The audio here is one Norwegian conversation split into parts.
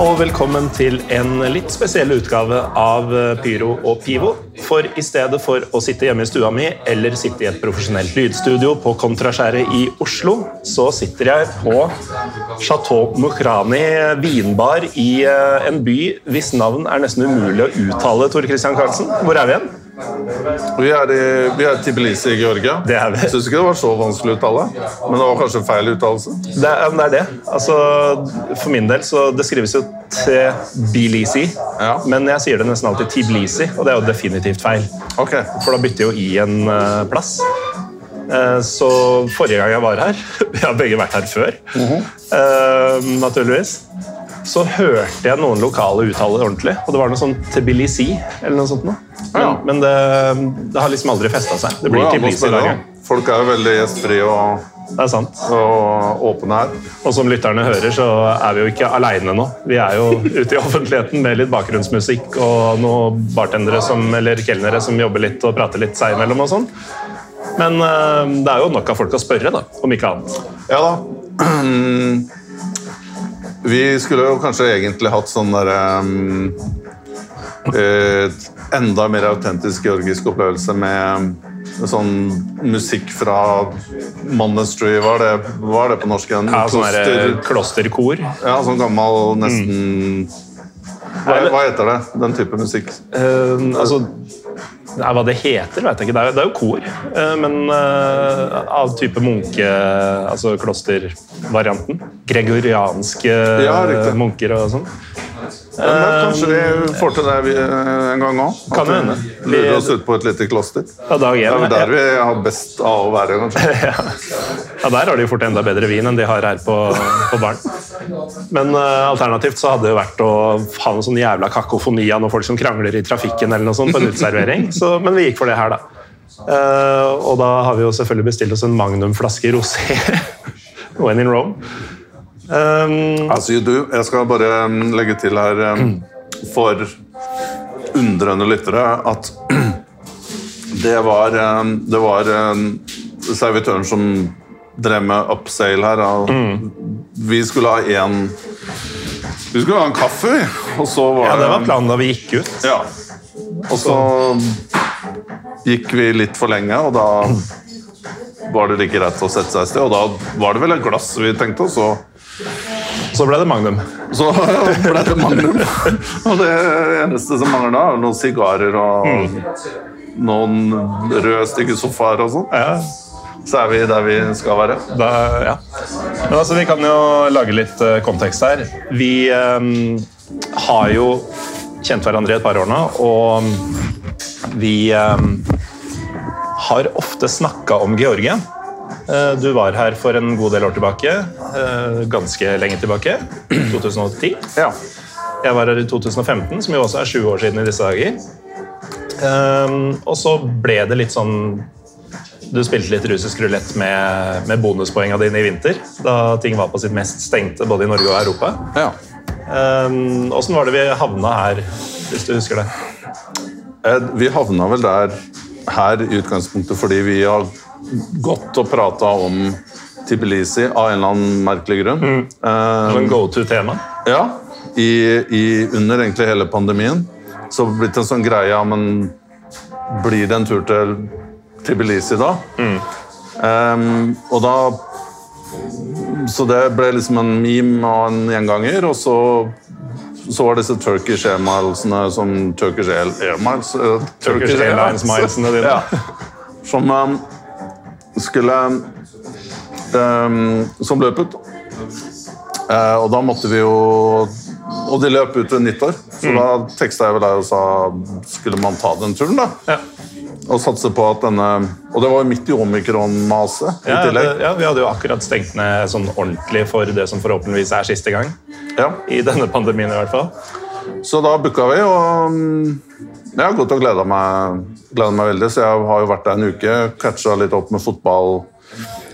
Og velkommen til en litt spesiell utgave av eh, Pyro og Pivo. For i stedet for å sitte hjemme i stua mi eller sitte i et profesjonelt lydstudio på Kontraskjæret i Oslo, så sitter jeg på Chateau Mukhrani vinbar i eh, en by hvis navn er nesten umulig å uttale. Tor Christian Karlsen, hvor er vi igjen? Vi er, i, vi er Tbilisi i Georgia. Det er vi. Syns ikke det var så vanskelig å uttale, men det var kanskje feil uttalelse. Det er, det er det. Altså, for min del så det skrives jo Tbilisi, Ja. men jeg sier det nesten alltid Tbilisi, og det er jo definitivt feil. Okay. For da bytter jo i en eh, plass. Eh, så forrige gang jeg var her Vi har begge vært her før, eh, naturligvis. Så hørte jeg noen lokale uttale det ordentlig, og det var noe sånn Tbilisi eller noe sånt. Noe. Men, Ja. men det, det har liksom aldri festa seg. Det blir å Tbilisi i hver gang. Folk er jo veldig gjestfrie og, Det er sant. og åpne her. Og som lytterne hører, så er vi jo ikke aleine nå. Vi er jo ute i offentligheten med litt bakgrunnsmusikk og noen bartendere som, eller kelnere som jobber litt og prater litt seg imellom og sånn. Men eh, det er jo nok av folk å spørre, da, om ikke annet. Ja da. Vi skulle jo kanskje egentlig hatt sånn derre um, eh, Enda mer autentisk georgisk opplevelse med sånn musikk fra Monastery, hva er det, hva er det på norsk igjen? Ja, sånn Kloster- eh, klosterkor. Ja, sånn gammel, nesten hva, hva heter det? Den type musikk? Uh, altså Nei, Hva det heter, vet jeg ikke. Det er, det er jo kor, eh, men uh, av type munke... Altså klostervarianten. Gregorianske Ja, munker og sånn. Kanskje vi får til det en gang òg? Kan vi. Lurer oss ut på et lite kloster. Det er vel der vi har best av å være, kanskje. Ja, Der har de fort enda bedre vin enn de har her på, på baren. Men uh, alternativt så hadde det jo vært å ha en sånn jævla kakofoni av noen folk som krangler i trafikken eller noe sånt på en uteservering. Så, men vi gikk for det her, da. Uh, og da har vi jo selvfølgelig bestilt oss en magnumflaske rosé. When in Rome. Um, As you do. jeg skal bare um, legge til her um, for undrende lyttere at det var, um, det var servitøren som drev med upsale her. Og Vi skulle ha én Vi skulle ha en kaffe. Og så var ja, det var planen da vi gikk ut. Ja. Og så gikk vi litt for lenge, og da var det like greit å sette seg et sted. Og da var det vel et glass vi tenkte, og så ble det Magnum. så ble det magnum. Og det eneste som mangler da, er noen sigarer og noen røde, stygge sofaer og sånn. Ja, Så er vi der vi skal være. da, ja. Men altså, vi kan jo lage litt eh, kontekst her. Vi um, har jo kjent hverandre i et par år nå, og vi um, har ofte snakka om Georgia. Eh, Du var her for en god del år tilbake. Eh, Ganske lenge tilbake. 2010. Ja. Jeg var her i 2015, som jo også er sju år siden i disse dager. Ehm, og så ble det litt sånn Du spilte litt russisk rulett med, med bonuspoengene dine i vinter, da ting var på sitt mest stengte både i Norge og Europa. ja. Um, Åssen var det vi havna her, hvis du husker det? Eh, Vi havna vel der her i utgangspunktet fordi vi har gått og prata om Tbilisi av en eller annen merkelig grunn. Eh, Som go to-tema? Ja, i, i, under egentlig hele pandemien. Så har det blitt en sånn greie, ja, men blir det en tur til Tbilisi da? Ehm, og da Så det ble liksom en meme og en gjenganger, og så så var disse Turkish Airmilesene som Turkish Air, Airmiles eh, Turkish Airlines milesene dine. Ja. Som um, skulle um, Som løp ut. Eh, og da måtte vi jo Og de løp ut ved nyttår, så da teksta jeg vel deg og sa skulle man ta den turen, da. Ja. Og satse på at denne Og det var jo midt i omikron-maset i Ja, det, ja, Vi hadde jo akkurat stengt ned sånn ordentlig for det som forhåpentligvis er siste gang. Ja. I denne pandemien i hvert fall. Så da booka vi, og mm, jeg har gått og gleda meg, meg veldig. Så jeg har jo vært der en uke, catcha litt opp med fotball.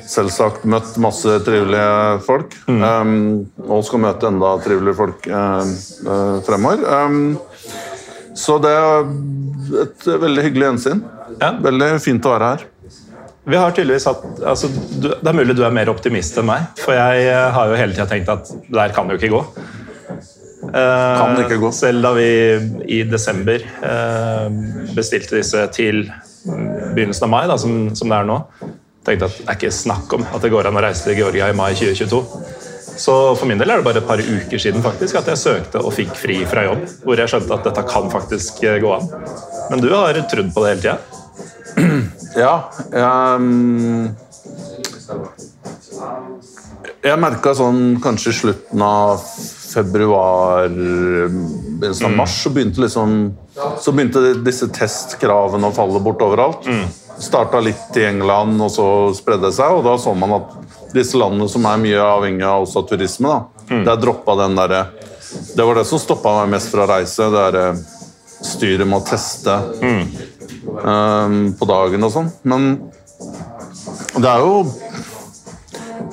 Selvsagt møtt masse trivelige folk. Um, og skal møte enda triveligere folk uh, uh, fremover. Um, så det er et veldig hyggelig gjensyn. Ja. Veldig fint å være her. Vi har tydeligvis hatt, altså, du, Det er mulig du er mer optimist enn meg, for jeg eh, har jo hele tida tenkt at det der kan jo ikke gå. Eh, Kan ikke gå. Selv da vi i desember eh, bestilte disse til begynnelsen av mai, da, som, som det er nå, tenkte at det er ikke snakk om at det går an å reise til Georgia i mai 2022. Så for min del er det bare et par uker siden faktisk at jeg søkte og fikk fri fra jobb. Hvor jeg skjønte at dette kan faktisk eh, gå an. Men du har trodd på det hele tida? Ja, mm, Jeg merka sånn kanskje i slutten av februar, begynnelsen av mars, så begynte liksom Så begynte disse testkravene å falle bort overalt. Starta litt i England, og så spredde det seg, og da så man at disse landene som er mye avhengig av også turisme, da, der droppa den derre Det var det som stoppa meg mest fra å reise, det derre styret med å teste um, på dagen og sånn. Men det er jo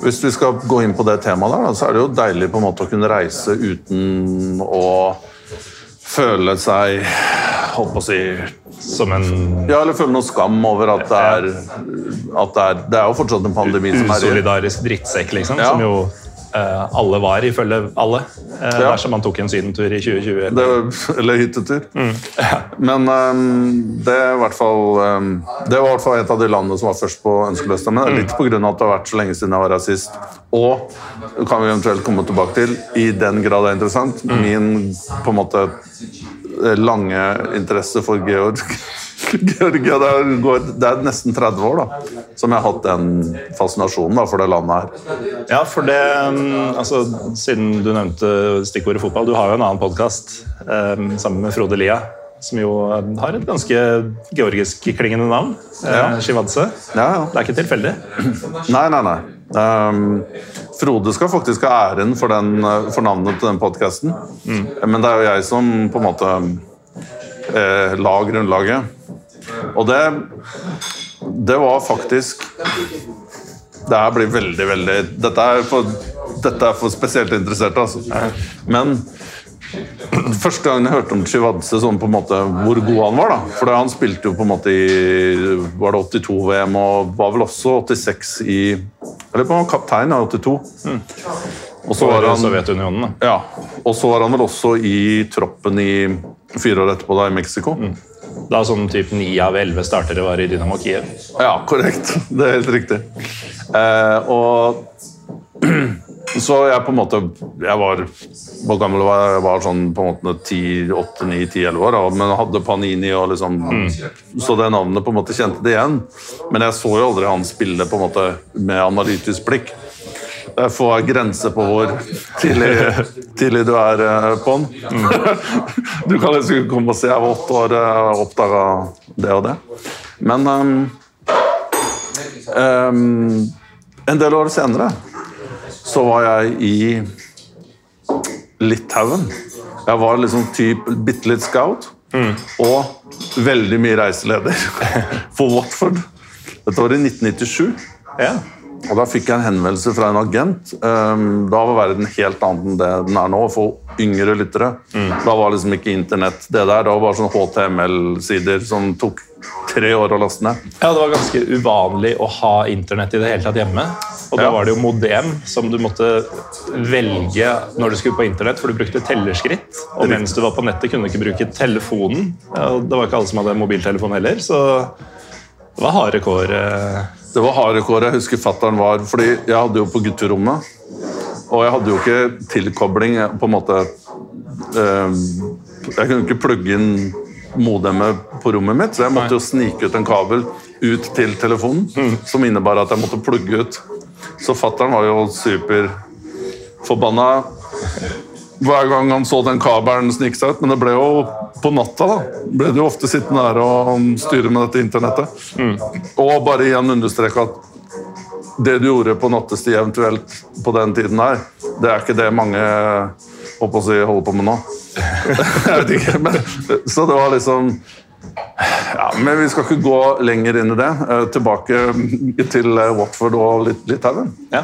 Hvis vi skal gå inn på det temaet der, da, så er det jo deilig på en måte å kunne reise uten å føle seg Holdt på å si Som en Ja, eller føle noe skam over at det er at det er, det er jo fortsatt en pandemi som er usolidarisk drittsekk, liksom. Ja. Som jo eh, alle var, ifølge alle. Eh, Ja. Dersom man tok en sydentur i 2020. det, Eller hyttetur. Men um, det, er i hvert fall, um, det var i hvert fall et av de landene som var først på ønskelista. Men litt pga. at det har vært så lenge siden jeg var her sist. Og kan vi eventuelt komme tilbake til, i den grad det er interessant, min på en måte lange interesse for Georg Georgia, det er, er nesten 30 år da, som jeg har hatt den fascinasjonen da, for det landet her. Ja, for det mm, altså, Siden du nevnte stikkordet fotball, du har jo en annen podkast sammen med Frode Lia. Som jo eh, har et ganske georgisk-klingende navn. Ja. Eh, Shivadze. Ja, ja. Det er ikke tilfeldig. Nei, nei, nei. Ehm, Frode skal faktisk ha æren for, den, for navnet til den podkasten. Men det er jo jeg som på en måte eh, la grunnlaget. Og det Det var faktisk Det her blir veldig, veldig Dette er for, dette er for spesielt interesserte, altså. Men Første gangen jeg hørte om Chivadze, sånn på en måte hvor god han var da. For han spilte jo på en måte i Var det 82-VM og var vel også 86 i Eller på kaptein i 82. Og så var han Sovjetunionen. da. ja, og så var han vel også i troppen i fire år etterpå, da i Mexico. Da sånn typ ni av elleve startere var i Dynamo Kiev. Ja, korrekt. Det er helt riktig. Eh, og så jeg på en måte Jeg var Hvor gammel var jeg? Jeg var sånn på en måte 8-9-10-11 år, men hadde Panini og liksom Så det navnet på en måte kjente det igjen. Men jeg så jo aldri han spille på en måte med analytisk blikk. Det får grenser på hvor tidlig, tidlig du er på på'n. Du kan liksom komme og si jeg var åtte år og oppdaga det og det. Men um, um, en del år senere så var jeg i Litauen. Jeg var liksom typ bitte litt scout og veldig mye reiseleder for Watford. Dette var i 1997. Ja. Og Da fikk jeg en henvendelse fra en agent. Um, da var verden helt annet enn det den er nå, for yngre lyttere. Da var liksom ikke internett det der. Det var bare sånn HTML-sider som tok tre år å laste ned. Ja, Det var ganske uvanlig å ha internett i det hele tatt hjemme. Og da Ja. var det jo modem som du måtte velge når du skulle på internett, for du brukte tellerskritt. Og mens du var på nettet, kunne du ikke bruke telefonen. Ja, det var ikke alle som hadde mobiltelefon heller, så det var harde kår. eh. Det var harde kår. Jeg husker fatteren var Fordi jeg hadde jo på gutterommet, og jeg hadde jo ikke tilkobling på en måte eh, Jeg kunne ikke plugge inn modemet på rommet mitt, så jeg måtte jo snike ut en kabel ut til telefonen, som innebar at jeg måtte plugge ut. Så fatteren var jo super forbanna hver gang han så den kabelen snike seg ut. Men det ble jo på natta, da. Ble du ofte sittende her og styre med dette internettet. Og bare igjen understreke at det du gjorde på nattestid eventuelt på den tiden her, det er ikke det mange håper å si, holder på med nå. Jeg vet ikke, men, så det var liksom ja, Men vi skal ikke gå lenger inn i det. Eh, Tilbake til eh, Watford og Lit- Litauen. Ja.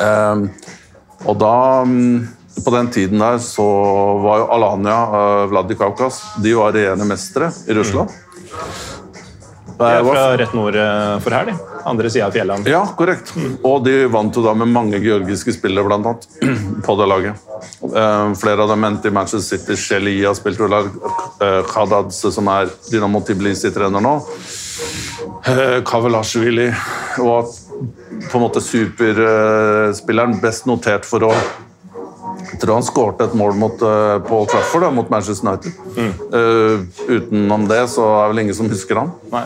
Um, og da mm, På den tiden der så var jo Alanya, uh, Vladikavkaz, de var regjerende mestere i Russland. De er fra rett nord eh, for her, de. Andre sida av fjellene. Ja, korrekt. Og de vant jo da med mange georgiske spillere, blant annet, på det laget. Eh, flere av dem endte i Manchester City. Shelia spilte jo. Uh, Khadadze, som er Dynamo Tbilisi-trener nå. Kavelasjvili Kavelashvili var på en måte superspilleren, best notert for å tror han skåret et mål mot, uh, på Trafford da, mot Manchester United. Eh, utenom det så er vel ingen som husker han. Nei.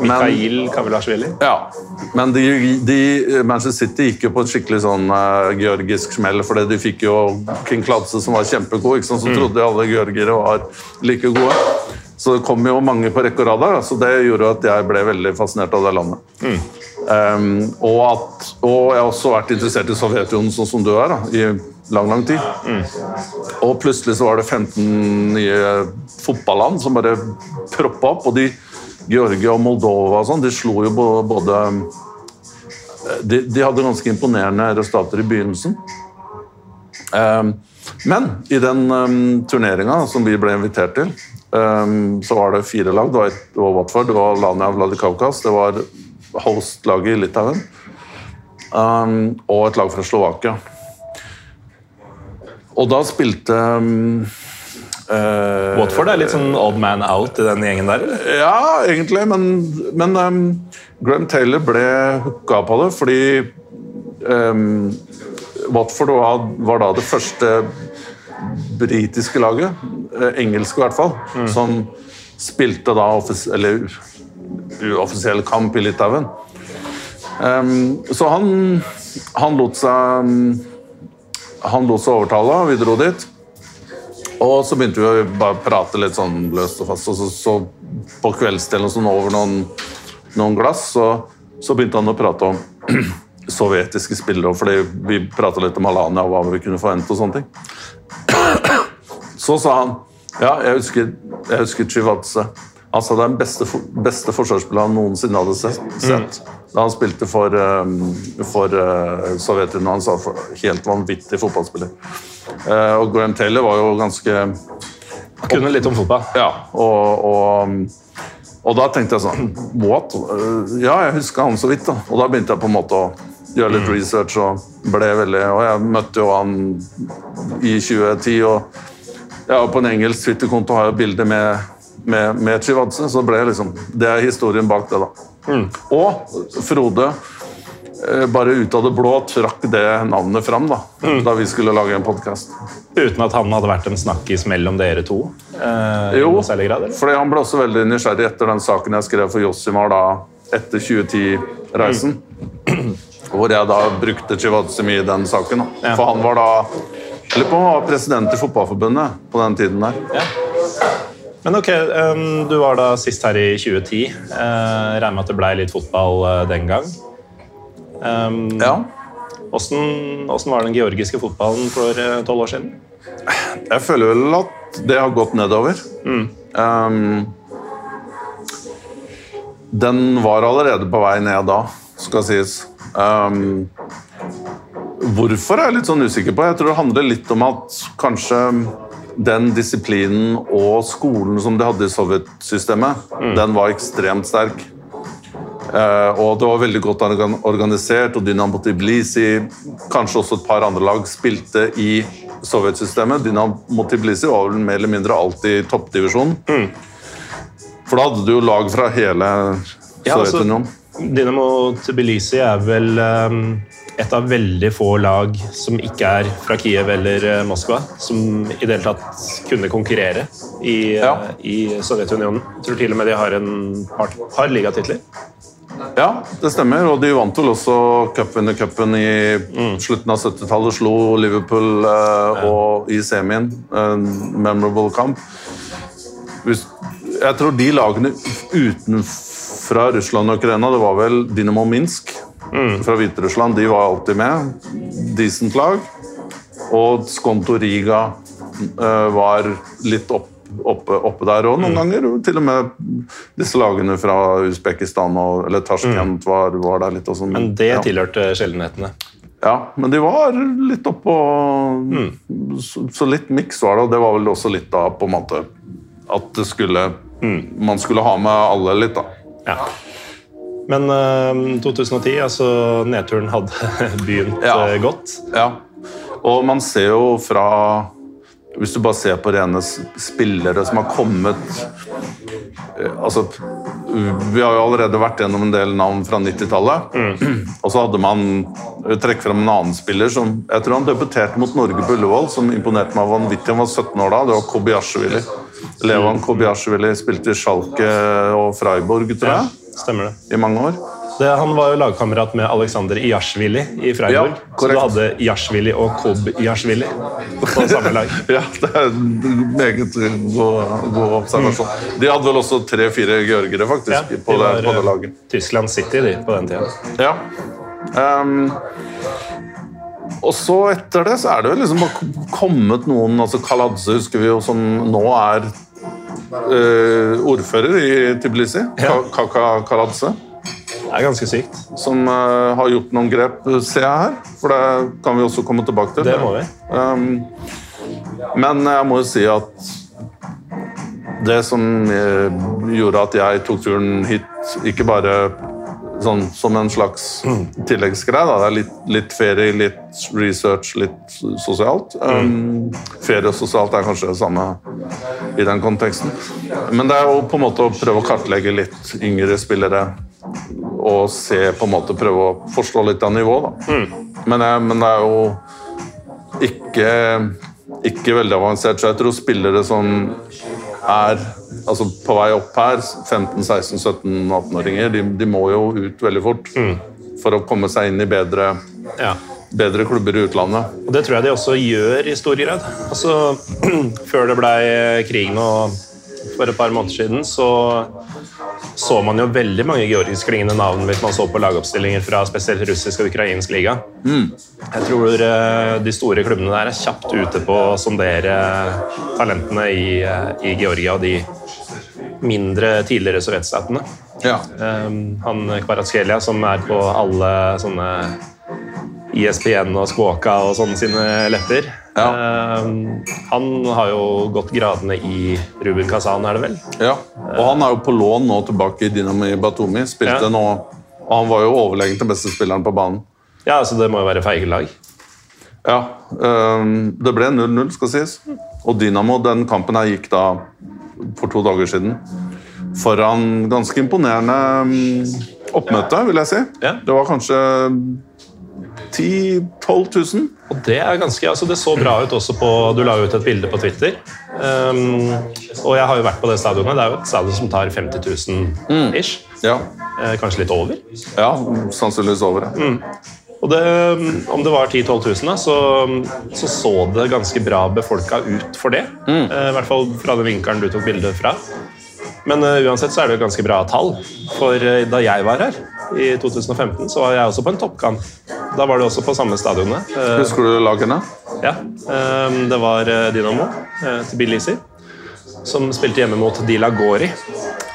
Mikhail Kavelashvili. Ja, men de, de, Manchester City gikk jo på et skikkelig sånn uh, georgisk smell, fordi de fikk jo King Kladse som var kjempegod, ikke sant? så trodde alle georgere var like gode. Så det kom jo mange på rekke og rad så det gjorde at jeg ble veldig fascinert av det landet. Um, og, at, og jeg har også vært interessert i Sovjetunionen, sånn som du er, da, i lang, lang tid. Og plutselig så var det 15 nye fotballand som bare proppa opp, og de Georgia og Moldova og sånn, de slo jo både de, de hadde ganske imponerende resultater i begynnelsen. Um, men i den um, turneringa som vi ble invitert til, um, så var det fire lag. Det var, et, det var Watford, det var Lania Vladikavkaz, det var host-laget i Litauen og et lag fra Slovakia. Og da spilte um, uh, Watford er litt sånn odd man out i den gjengen der, eller? ja, egentlig, men, men um, Graham Taylor ble hooka på det fordi um, Watford var, var da det første britiske laget, eh, engelske i hvert fall, som spilte da offis eller uoffisiell kamp i Litauen. Um, så han, han lot seg um, han lot seg overtale, vi dro dit. Og så begynte vi å bare prate litt sånn løst og fast. Og så, så på kveldsstellen sånn over noen, noen glass, så, så begynte han å prate om sovjetiske spillere. Fordi vi prata litt om Alania og hva vi kunne forvente og sånne ting. Så sa han ja, jeg husker, jeg husker Chivadze. Altså den beste, beste forsvarsspilleren noensinne hadde sett. sett. Da han spilte for, um, for uh, Sovjetunionen. Han sa helt vanvittig fotballspiller. Eh, og Graham Taylor var jo ganske Han Kunne litt om fotball. Ja, og, og, og da tenkte jeg sånn What? Eh, Ja, jeg huska han så vidt, da. Og da begynte jeg på en måte å gjøre litt research og ble veldig Og jeg møtte jo han i 2010, og ja, på en engelsk Twitter-konto har jeg bilde med, med, med Chivadze, så ble liksom Det er historien bak det, da. Og Frode eh, bare ut av det blå trakk det navnet fram da, da vi skulle lage en podkast. Uten at han hadde vært en snakkis mellom dere to? Eh, Jo, grad, fordi han ble også veldig nysgjerrig etter den saken jeg skrev for Jossimar da, etter 2010-reisen. Hvor jeg da brukte Chivadze mye i den saken. Da. Ja. For han var da lurer på om han var president i Fotballforbundet på den tiden der. Men ok, du var da sist her i 2010. Uh, regner med at det ble litt fotball eh, den gang. Ja. Åssen var den georgiske fotballen for eh, tolv år siden? Jeg føler vel at det har gått nedover. Um, den var allerede på vei ned da, skal sies. Um, hvorfor er jeg litt sånn usikker på. Jeg tror det handler litt om at kanskje den disiplinen og skolen som de hadde i sovjetsystemet, den var ekstremt sterk. Eh, og det var veldig godt organisert, og Dynamo Tbilisi, kanskje også et par andre lag, spilte i sovjetsystemet. Dynamo Tbilisi var vel mer eller mindre alltid i toppdivisjonen. For da hadde du jo lag fra hele Ja, altså- Sovjetunionen. Dynamo Tbilisi er vel em, et av veldig få lag som ikke er fra Kiev eller eh, Moskva, som i det hele tatt kunne konkurrere i, eh, Ja. i Sovjetunionen. Jeg tror til og med de har en par, par ligatitler. Ja, det stemmer. Og de vant vel også cup i cupen i slutten av 70-tallet. Slo Liverpool eh, og i semien. En memorable kamp. Jeg tror de lagene utenfra Russland og Ukraina, det var vel Dynamo Minsk fra Hviterussland, de var alltid med. Decent lag. Og Skonto Riga eh, var litt opp, oppe, oppe der òg noen ganger. Til og med disse lagene fra Usbekistan og, eller Tasjkent var, var der litt. Og sånn. Men det ja. tilhørte sjeldenhetene. Ja, men de var litt oppå så, så litt miks var det, og det var vel også litt da på en måte at det skulle Man skulle ha med alle litt, da. Ja. Men uh, 2010, altså nedturen hadde begynt Ja. eh, godt. Ja. Og man ser jo fra Hvis du bare ser på rene spillere som har kommet eh, Altså Vi har jo allerede vært gjennom en del navn fra 90-tallet. Og så hadde man Trekk fram en annen spiller som Jeg tror han debuterte mot Norge på Ullevål, som imponerte meg vanvittig. Han var 17 år da. Det var Kobiashvili. Levan Kobiashvili spilte i Schalke og Freiburg, tror Ja, jeg, stemmer det. i mange år. det. Han var jo lagkamerat med Aleksander Iyashvili i Freiburg. Ja, så du hadde Iyashvili og Kob Iyashvili på samme lag. Ja, det er en meget god, god observasjon. De hadde vel også tre-fire georgere, faktisk, Ja, de på, det, var, på det eh, laget. Tyskland City de, på den tida. Ja. Um, og så etter det så er det vel liksom kommet noen altså Kaladze husker vi jo, som nå er eh, ordfører i Tbilisi. Ja. Kaka Karadze. Det er ganske sykt. Som eh, har gjort noen grep, ser jeg her. For det kan vi også komme tilbake til. Det må vi. Um, men jeg må jo si at det som eh, gjorde at jeg tok turen hit, ikke bare sånn som en slags tilleggsgreie, da. det er litt, litt ferie, litt research, litt sosialt. Um, ferie og sosialt er kanskje det samme i den konteksten. Men det er jo på en måte å prøve å kartlegge litt yngre spillere og se på en måte prøve å forstå litt av nivået. Da. Men, jeg, men det er jo ikke, ikke veldig avansert. Så jeg tror spillere som er altså på vei opp her, 15-16-17-18-åringer, de, de må jo ut veldig fort for å komme seg inn i bedre, Ja. bedre klubber i utlandet. Og det tror jeg de også gjør i stor grad. Altså, før det ble krig nå for et par måneder siden, så så man jo veldig mange georgiskklingende navn hvis man så på lagoppstillinger fra spesielt russisk og ukrainsk liga. Jeg tror eh, de store klubbene der er kjapt ute på å sondere talentene i, eh, i Georgia og de mindre tidligere sovjetstatene. Ja. Um, han Kvaratskhelia, som er på alle sånne ISPN og Skåka og sånne sine lepper. Um, han har jo gått gradene i Ruben Kazan, er det vel? ja. Og han er jo på lån nå tilbake i Dynamo Batumi. Spilte Ja. nå, og han var jo overlegent den beste spilleren på banen. Ja, så Det må jo være feige lag. Ja, øhm, det ble 0-0, skal sies. Og Dynamo, den kampen her gikk da for to dager siden foran ganske imponerende oppmøte, vil jeg si. Ja. Det var kanskje 10 000-12 000. Og det er ganske, altså det så bra ut også på Du la ut et bilde på Twitter. Um, og jeg har jo vært på det stadionet. Det er jo et stadion som tar 50 000 ish. Ja. Eh, kanskje litt over. ja, sannsynligvis over. ja. Og det, om det var 10 000-12 000, da, så, så så det ganske bra befolka ut for det. Eh, I hvert fall fra den vinkelen du tok bildet fra. Men uh, uansett så er det jo ganske bra tall. For uh, da jeg var her i 2015, så var jeg også på en toppkamp. Da var det også på samme stadionet. Eh, Husker du lagene? ja, eh, det var Dinamo, Dynamo eh, Tbilisi som spilte hjemme mot Dila Gori.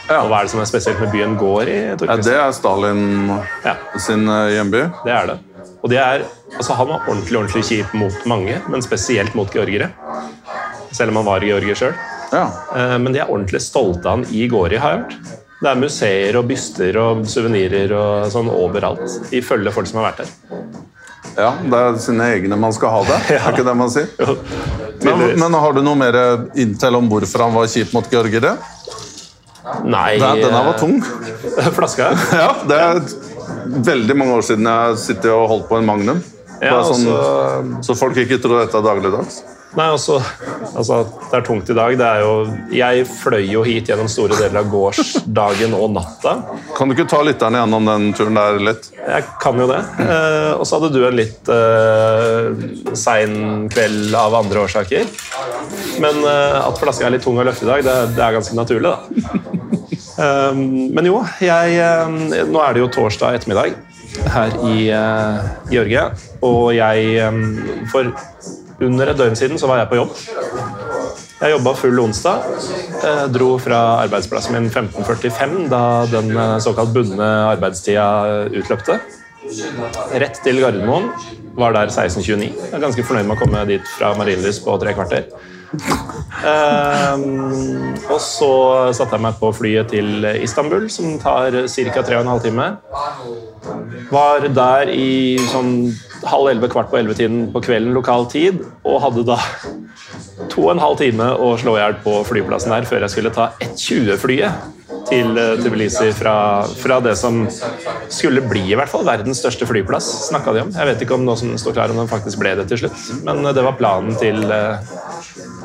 Ja. Og hva er det som er spesielt med byen Gori? Ja, det er Stalin Ja. sin hjemby. Det er det. Og det er, altså Han var ordentlig ordentlig kjip mot mange, men spesielt mot georgere. Selv om han var georger sjøl. Ja. Men de er ordentlig stolte av han i Gori, har jeg hørt. Det er museer og byster og suvenirer og sånn overalt. Ifølge folk som har vært der. ja, det er sine egne man skal ha det. Er ikke det man sier? Jo, Men, men har du noe mer inntil om hvorfor han var kjip mot georgere? Nei Den, den her var tung. eh, Flaska? Ja, det er veldig mange år siden jeg har sittet og holdt på en Magnum. Ja, sånn, også... så folk ikke tror dette er dagligdags. Nei, altså, altså, det er tungt i dag. Det er jo, jeg fløy jo hit gjennom store deler av gårsdagen og natta. Kan du ikke ta lytterne gjennom den turen der litt? Jeg kan jo det. Eh, og så hadde du en litt eh, sein kveld av andre årsaker. Men eh, at flaska er litt tung å løfte i dag, det, det er ganske naturlig, da. Eh, men jo, jeg eh, Nå er det jo torsdag ettermiddag her i eh, Georgia, og jeg eh, For under et døgn siden så var jeg på jobb. Jeg jobba full onsdag. Jeg dro fra arbeidsplassen min 15.45, da den eh, såkalt bundne arbeidstida utløpte. Rett til Gardermoen. Var der 16.29. Jeg er ganske fornøyd med å komme dit fra Marienlyst på tre kvarter. Ehm, og så satte jeg meg på flyet til Istanbul, som tar ca. 3 12 timer. Var der i sånn halv elleve, kvart på elleve-tiden på kvelden lokal tid, og hadde da to og en halv time å slå i hjel på flyplassen der før jeg skulle ta 1.20-flyet til eh, Tbilisi fra, fra det som skulle bli i hvert fall verdens største flyplass, snakka de om. Jeg vet ikke om noe som står klar om den faktisk ble det til slutt, men eh, det var planen til, eh,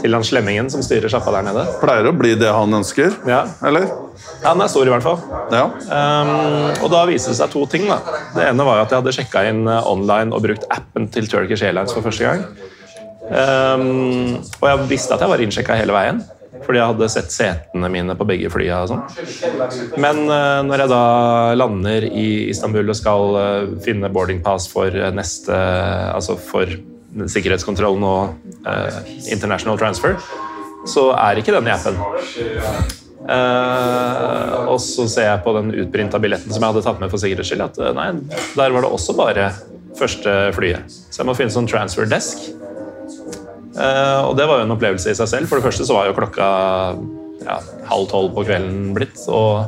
til han slemmingen som styrer sjappa der nede. Pleier å bli det han ønsker, Ja. eller? Han er stor i hvert fall. Ja. Um, og da viste det seg to ting. da. Det ene var at jeg hadde sjekka inn online og brukt appen til Turkish Airlines for første gang. Um, og jeg visste at jeg var innsjekka hele veien, fordi jeg hadde sett setene mine på begge flya. og sånn. Men eh, når jeg da lander i Istanbul og skal eh, finne boarding pass for eh, neste Altså for sikkerhetskontrollen og eh, international transfer, så er ikke den i appen. Eh, og så ser jeg på den utprinta billetten som jeg hadde tatt med for sikkerhets skyld, at nei, der var det også bare første flyet. Så jeg må finne sånn transfer desk. Eh, og det var jo en opplevelse i seg selv. For det første så var jo klokka ja, halv tolv på kvelden blitt, og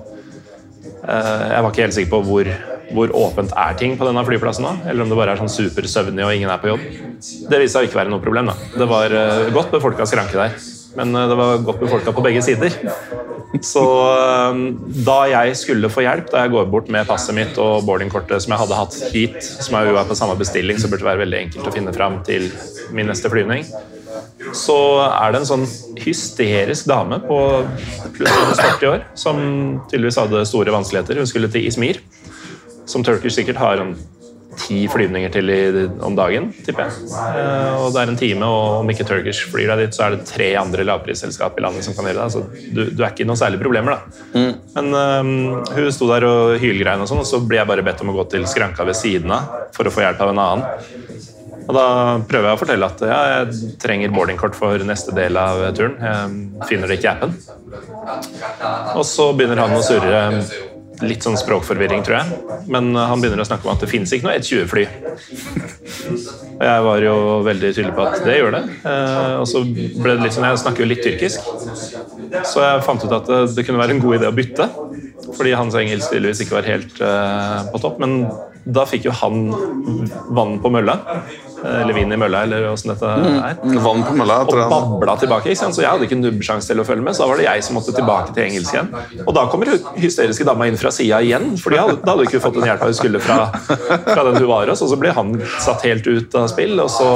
eh, jeg var ikke helt sikker på hvor, hvor åpent er ting på denne flyplassen da. eller om det bare er sånn supersøvnig og ingen er på jobb. Det viste seg å ikke være noe problem. da. Det var eh, godt befolka skranke der, men det var godt befolka på begge sider. Så da jeg skulle få hjelp, da jeg går bort med passet mitt og boardingkortet som jeg hadde hatt hit, som er jo på samme bestilling, så burde det være veldig enkelt å finne fram til min neste flyvning, så er det en sånn hysterisk dame på pluss 40 år som tydeligvis hadde store vanskeligheter. Hun skulle til Ismir, som Turkish sikkert har en ti flyvninger til i, om dagen, tipper jeg. Eh, og det er en time, og om ikke Turkish flyr deg dit, så er det tre andre lavprisselskap i landet som kan gjøre det. Så du, du er ikke i noen særlige problemer, da. Men eh, hun sto der og hylgrein, og sånn, og så ble jeg bare bedt om å gå til skranka ved siden av for å få hjelp av en annen. Og da prøver jeg å fortelle at ja, jeg trenger boardingkort for neste del av turen. Jeg finner det ikke i appen. Og så begynner han å surre. Litt sånn språkforvirring, tror jeg. Men han begynner å snakke om at det fins ikke noe 120-fly. Og jeg var jo veldig tydelig på at det gjør det. Eh, Og så ble det litt sånn, Jeg snakker jo litt tyrkisk, så jeg fant ut at det- det kunne være en god idé å bytte. Fordi hans engelsk tydeligvis ikke var helt eh, på topp. Men da fikk jo han vann på mølla. Eh, Eller vin i mølla, eller åssen dette er. Vann på mølla, Og babla tilbake. ikke sant? Så jeg hadde ikke nubbesjanse til å følge med. Så da var det jeg som måtte tilbake til engelsk igjen. Og da kommer hysteriske dama inn fra sida igjen. For da hadde hun ikke fått den hjelpa hun skulle fra, fra den hun var hos. Og så ble han satt helt ut av spill. Og så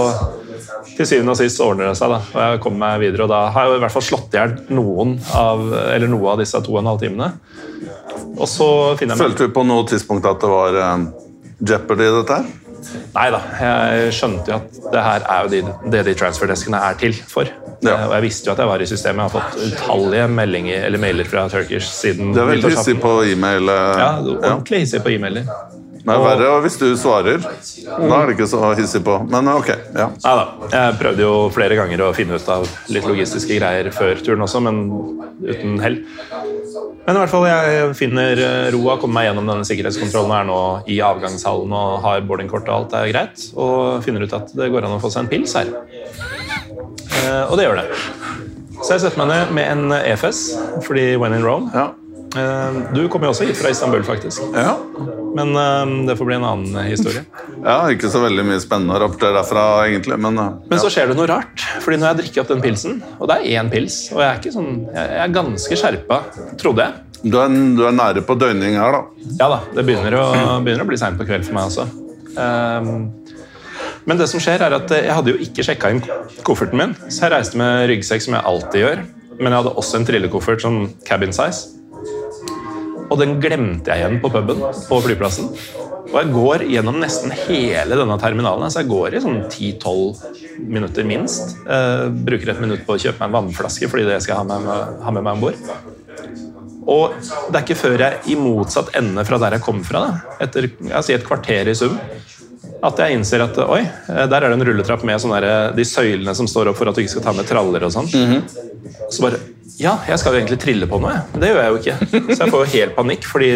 til syvende og sist ordner det seg. da. Og jeg kommer meg videre, og da har jeg i hvert fall slått i hjel noen av, eller noe av disse to og en halv timene. Og så finner jeg meg Følte du på noe tidspunkt at det var eh, Jeopardy, dette her? Nei da, jeg skjønte jo at det her er jo de, det de transferdeskene er til for. Ja. Og jeg visste jo at jeg var i systemet. Jeg har fått utallige meldinger, eller mailer fra Turkish siden Du er veldig hissig på e-mail. eh, Ja, ja. ordentlig hissig på e-mailer. Det er verre hvis du svarer. Da er det ikke så hissig på. Men ok. ja. Nei da. Jeg prøvde jo flere ganger å finne ut av litt logistiske greier før turen også, men uten hell. Men i hvert fall, jeg finner eh, roa, kommer meg gjennom denne sikkerhetskontrollen er nå i avgangshallen og har boardingkort og alt er greit, og finner ut at det går an å få seg en pils her. Eh, og det gjør det. Så jeg setter meg ned med en EFS, fordi when in Rome Ja. Eh, Du kommer jo også hit fra Istanbul, faktisk. Ja. Men eh, det får bli en annen historie. ja, ikke så veldig mye spennende å rapportere derfra, egentlig. Men, ja. Men så skjer det noe rart. Fordi når jeg drikker opp den pilsen, og det er én pils, og jeg er, ikke sånn, jeg er ganske skjerpa, trodde jeg. du, er, du er nære på døgning her, da. Ja da, det begynner å, begynner å bli seint på kveld for meg også. Um, Men det som skjer er at eh, jeg hadde jo ikke sjekka inn kofferten min, så jeg reiste med ryggsekk som jeg alltid gjør. Men jeg hadde også en trillekoffert sånn cabin size. Og den glemte jeg igjen på puben på flyplassen. Og jeg går gjennom nesten hele denne terminalen. Altså jeg går i sånn 10-12 minutter minst. Eh, bruker et minutt på å kjøpe meg en vannflaske fordi det skal jeg ha med, ha med meg om bord. Og det er ikke før jeg i motsatt ende fra der jeg kom fra, da, etter jeg sier et kvarter i sum, at jeg innser at oi, der er det en rulletrapp med der, de søylene som står opp for at du ikke skal ta med traller og sånn. Så bare Ja, jeg skal jo egentlig trille på noe. Men det gjør jeg jo ikke. Så jeg får jo helt panikk, fordi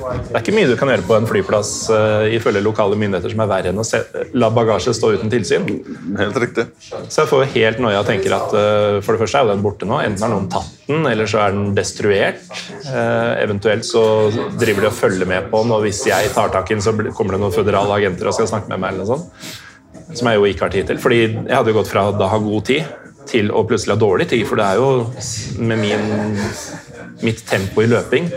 det er ikke mye du kan gjøre på en flyplass uh, ifølge lokale myndigheter som er verre enn å se, la bagasje stå uten tilsyn. Helt riktig. Så jeg får helt noia og tenker at uh, for det første er jo den borte nå. Enten har noen tatt den, eller så er den destruert. Uh, eventuelt så driver de og følger med på den, og hvis jeg tar tak i den, så kommer det noen føderale agenter og skal snakke med meg. eller noe sånt. Som jeg jo ikke har tid til. Fordi jeg hadde jo gått fra da ha god tid til å plutselig ha dårlig tid, for det er jo med min mitt tempo i løping,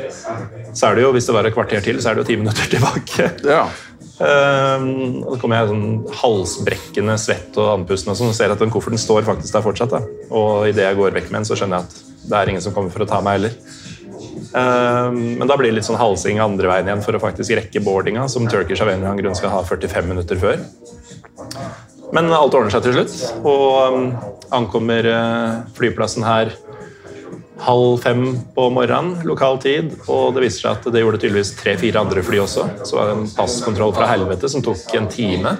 så er det jo, hvis det var et kvarter til, så er det jo ti minutter tilbake. Ja. Um, og så kommer jeg sånn halsbrekkende, svett og andpusten og sånn, og ser at den kofferten står faktisk der fortsatt. Da. Og idet jeg går vekk med den, så skjønner jeg at det er ingen som kommer for å ta meg heller. Um, men da blir det litt sånn halsing andre veien igjen for å faktisk rekke boardinga, som Turkish av en eller annen grunn skal ha 45 minutter før. Men alt ordner seg til slutt, og um, ankommer uh, flyplassen her halv fem på morgenen, lokal tid. Og det viser seg at det gjorde tydeligvis tre-fire andre fly også. Så var det en passkontroll fra helvete som tok en time.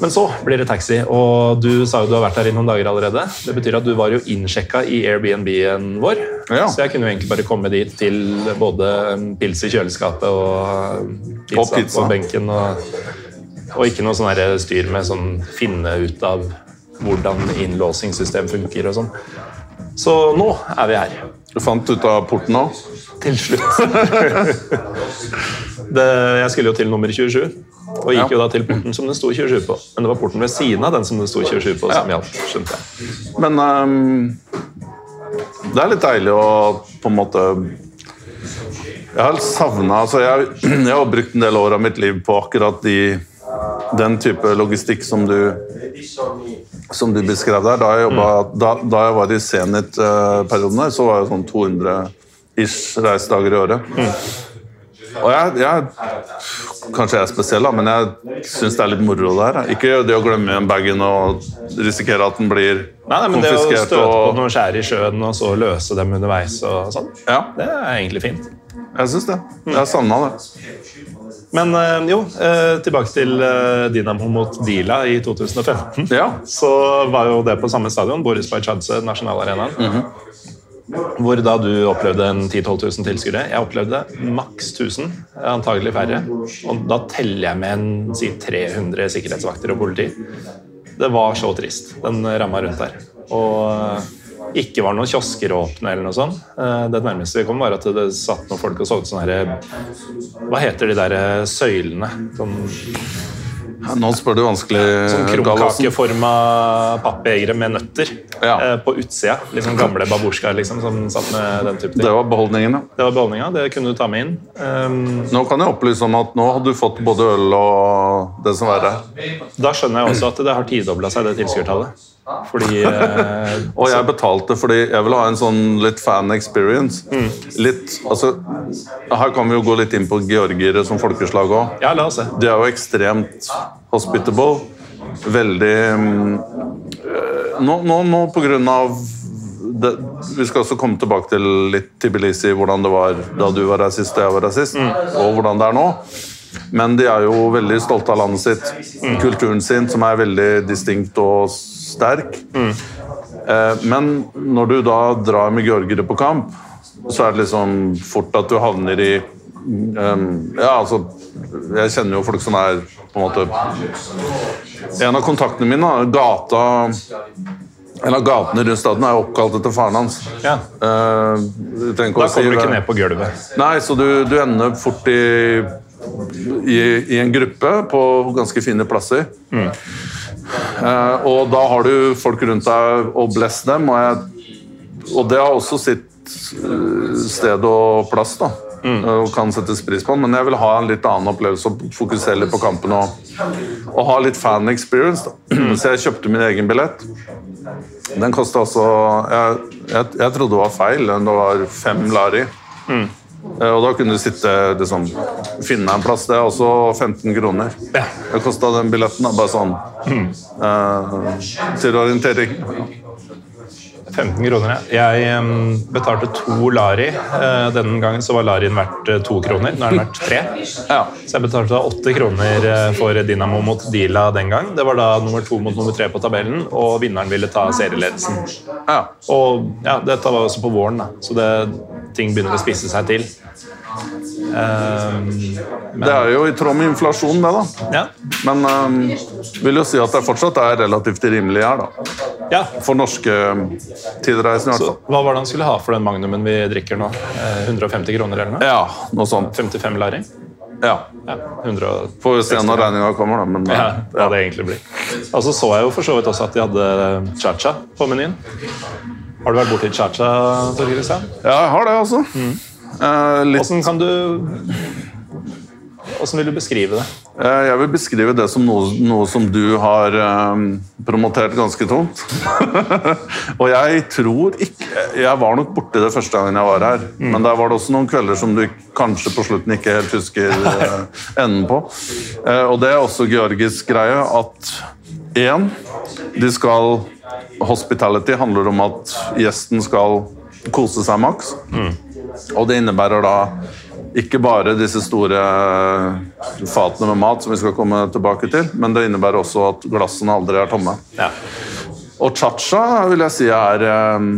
Men så blir det taxi, og du sa jo du har vært her i noen dager allerede. Det betyr at du var jo innsjekka i Airbnb-en vår, Ja. så jeg kunne jo egentlig bare komme dit til både pils i kjøleskapet og pizza, Og pizza. på benken. Og, og ikke noe sånn styr med sånn finne ut av hvordan innlåsingssystem funker og sånn. Så nå er vi her. Du fant ut av porten òg? Til slutt. det, jeg skulle jo til nummer 27, og gikk jo da til porten som det sto 27 på. Men det var porten ved siden av den som det sto 27 på, som Ja. gjaldt. skjønte jeg. Men um, det er litt deilig å på en måte Jeg har savna altså jeg, jeg har brukt en del år av mitt liv på akkurat de, den type logistikk som du som du beskrev der. Da jeg, jobbet, da, da jeg var i Zenit-perioden, her, så var det sånn 200 ish reisedager i året. Og jeg, jeg Kanskje jeg er spesiell, da, men jeg syns det er litt moro der. Ikke det å glemme igjen bagen og risikere at den blir Nei, nei, men Det å konfiskert. støte på noen skjær i sjøen og så løse dem underveis, og sånn, Ja, det er egentlig fint. jeg syns det. Jeg har savna det. Men eh, jo, eh, tilbake til eh, Dinamo mot Dila i 2015. Ja. Så var jo det på samme stadion, Boris Bajadze, nasjonalarenaen. Hvor da du opplevde en 10 000-12 000 tilskuere. Jeg opplevde maks 1000, antagelig færre. Og da teller jeg med en si 300 sikkerhetsvakter og politi. Det var så trist, den ramma rundt der. Og ikke var noen kiosker åpne eller noe sånt. Eh, Det nærmeste vi kom, var at det satt noen folk og solgte sånne her Hva heter de der søylene? Sånn Nå spør du vanskelig, Sånn krumkakeforma pappjegere med nøtter Ja. eh, på utsida. Sånn gamle babusjkaer liksom, som satt med den type ting. Det var beholdningen, ja. Det var beholdninga. Det kunne du ta med inn. Um, Nå kan jeg opplyse om at nå har du fått både øl og det som verre. da skjønner jeg også at det har tidobla seg, det tilskuertallet. Fordi eh, Og jeg betalte fordi jeg ville ha en sånn litt fan experience. Litt, altså, her kan vi jo gå litt inn på georgiere som folkeslag òg. Ja, la oss se. De er jo ekstremt hospitable. Veldig mm, øh, Nå, nå, nå på grunn av det, Vi skal også komme tilbake til litt Tbilisi, hvordan det var da du var rasist og jeg var rasist, og hvordan det er nå. Men de er jo veldig stolte av landet sitt, kulturen sin, som er veldig distinkt og sterk. Eh, Men når du da drar med georgere på kamp, så er det liksom fort at du havner i um, Ja, altså Jeg kjenner jo folk som er på en måte En av kontaktene mine, gata En av gatene rundt staden er oppkalt etter faren hans. Ja. Eh, Da kommer si du ikke ned på gulvet. Nei, så du, du ender fort i, i, i en gruppe på ganske fine plasser. Eh, og da har du folk rundt deg og bless dem, og, jeg, og det har også sitt eh, sted og plass. da. og kan settes pris på men jeg vil ha en litt annen opplevelse og fokusere litt på kampen og, og ha litt fan experience. Da. Så jeg kjøpte min egen billett. Den kosta altså jeg, jeg, jeg trodde det var feil. Det var fem lari. Eh, Og da kunne du sitte liksom, finne en plass. Det er også 15 kroner. Ja. Det kosta den billetten. Bare sånn eh, til orientering. 15 kroner, ja. Jeg betalte to lari. Eh, denne gangen så var larien verdt eh, to kroner. Nå er den verdt tre. Ja. Så jeg betalte da åtte kroner eh, for Dinamo mot Dila den gang. Det var da nummer to mot nummer tre på tabellen, og vinneren ville ta serieledelsen. ja. Og ja, dette var også på våren, da, så det, ting begynner å spisse seg til. Ehm, Det er jo i tråd med inflasjonen, det, da. ja. Men um, vil jo si at det fortsatt er relativt rimelig her, da. ja. For norske tilreisende, i hvert fall. hva var det han skulle ha for den magnumen vi drikker nå? Eh, 150 kroner eller noe? Ja, noe sånt. 55 læring? Ja. Ja, 100 Får vi se når regninga kommer, da. Men eh, Ja, hva det egentlig blir. Og så så jeg jo for så vidt også at de hadde cha-cha på menyen. Har du vært borti cha-cha, Torgeir Christian? ja, jeg har det, altså. Eh, litt, Åssen kan du Åssen vil du beskrive det? eh, jeg vil beskrive det som noe, noe som du har eh, promotert ganske tungt. og jeg tror ikke Jeg var nok borti det første gangen jeg var her. Men der var det også noen kvelder som du kanskje på slutten ikke helt husker eh, enden på. Eh, og det er også Georgis greie at én, de skal Hospitality handler om at gjesten skal kose seg maks. Og det innebærer da ikke bare disse store fatene med mat, som vi skal komme tilbake til, men det innebærer også at glassene aldri er tomme. Ja. Og cha-cha vil jeg si er eh,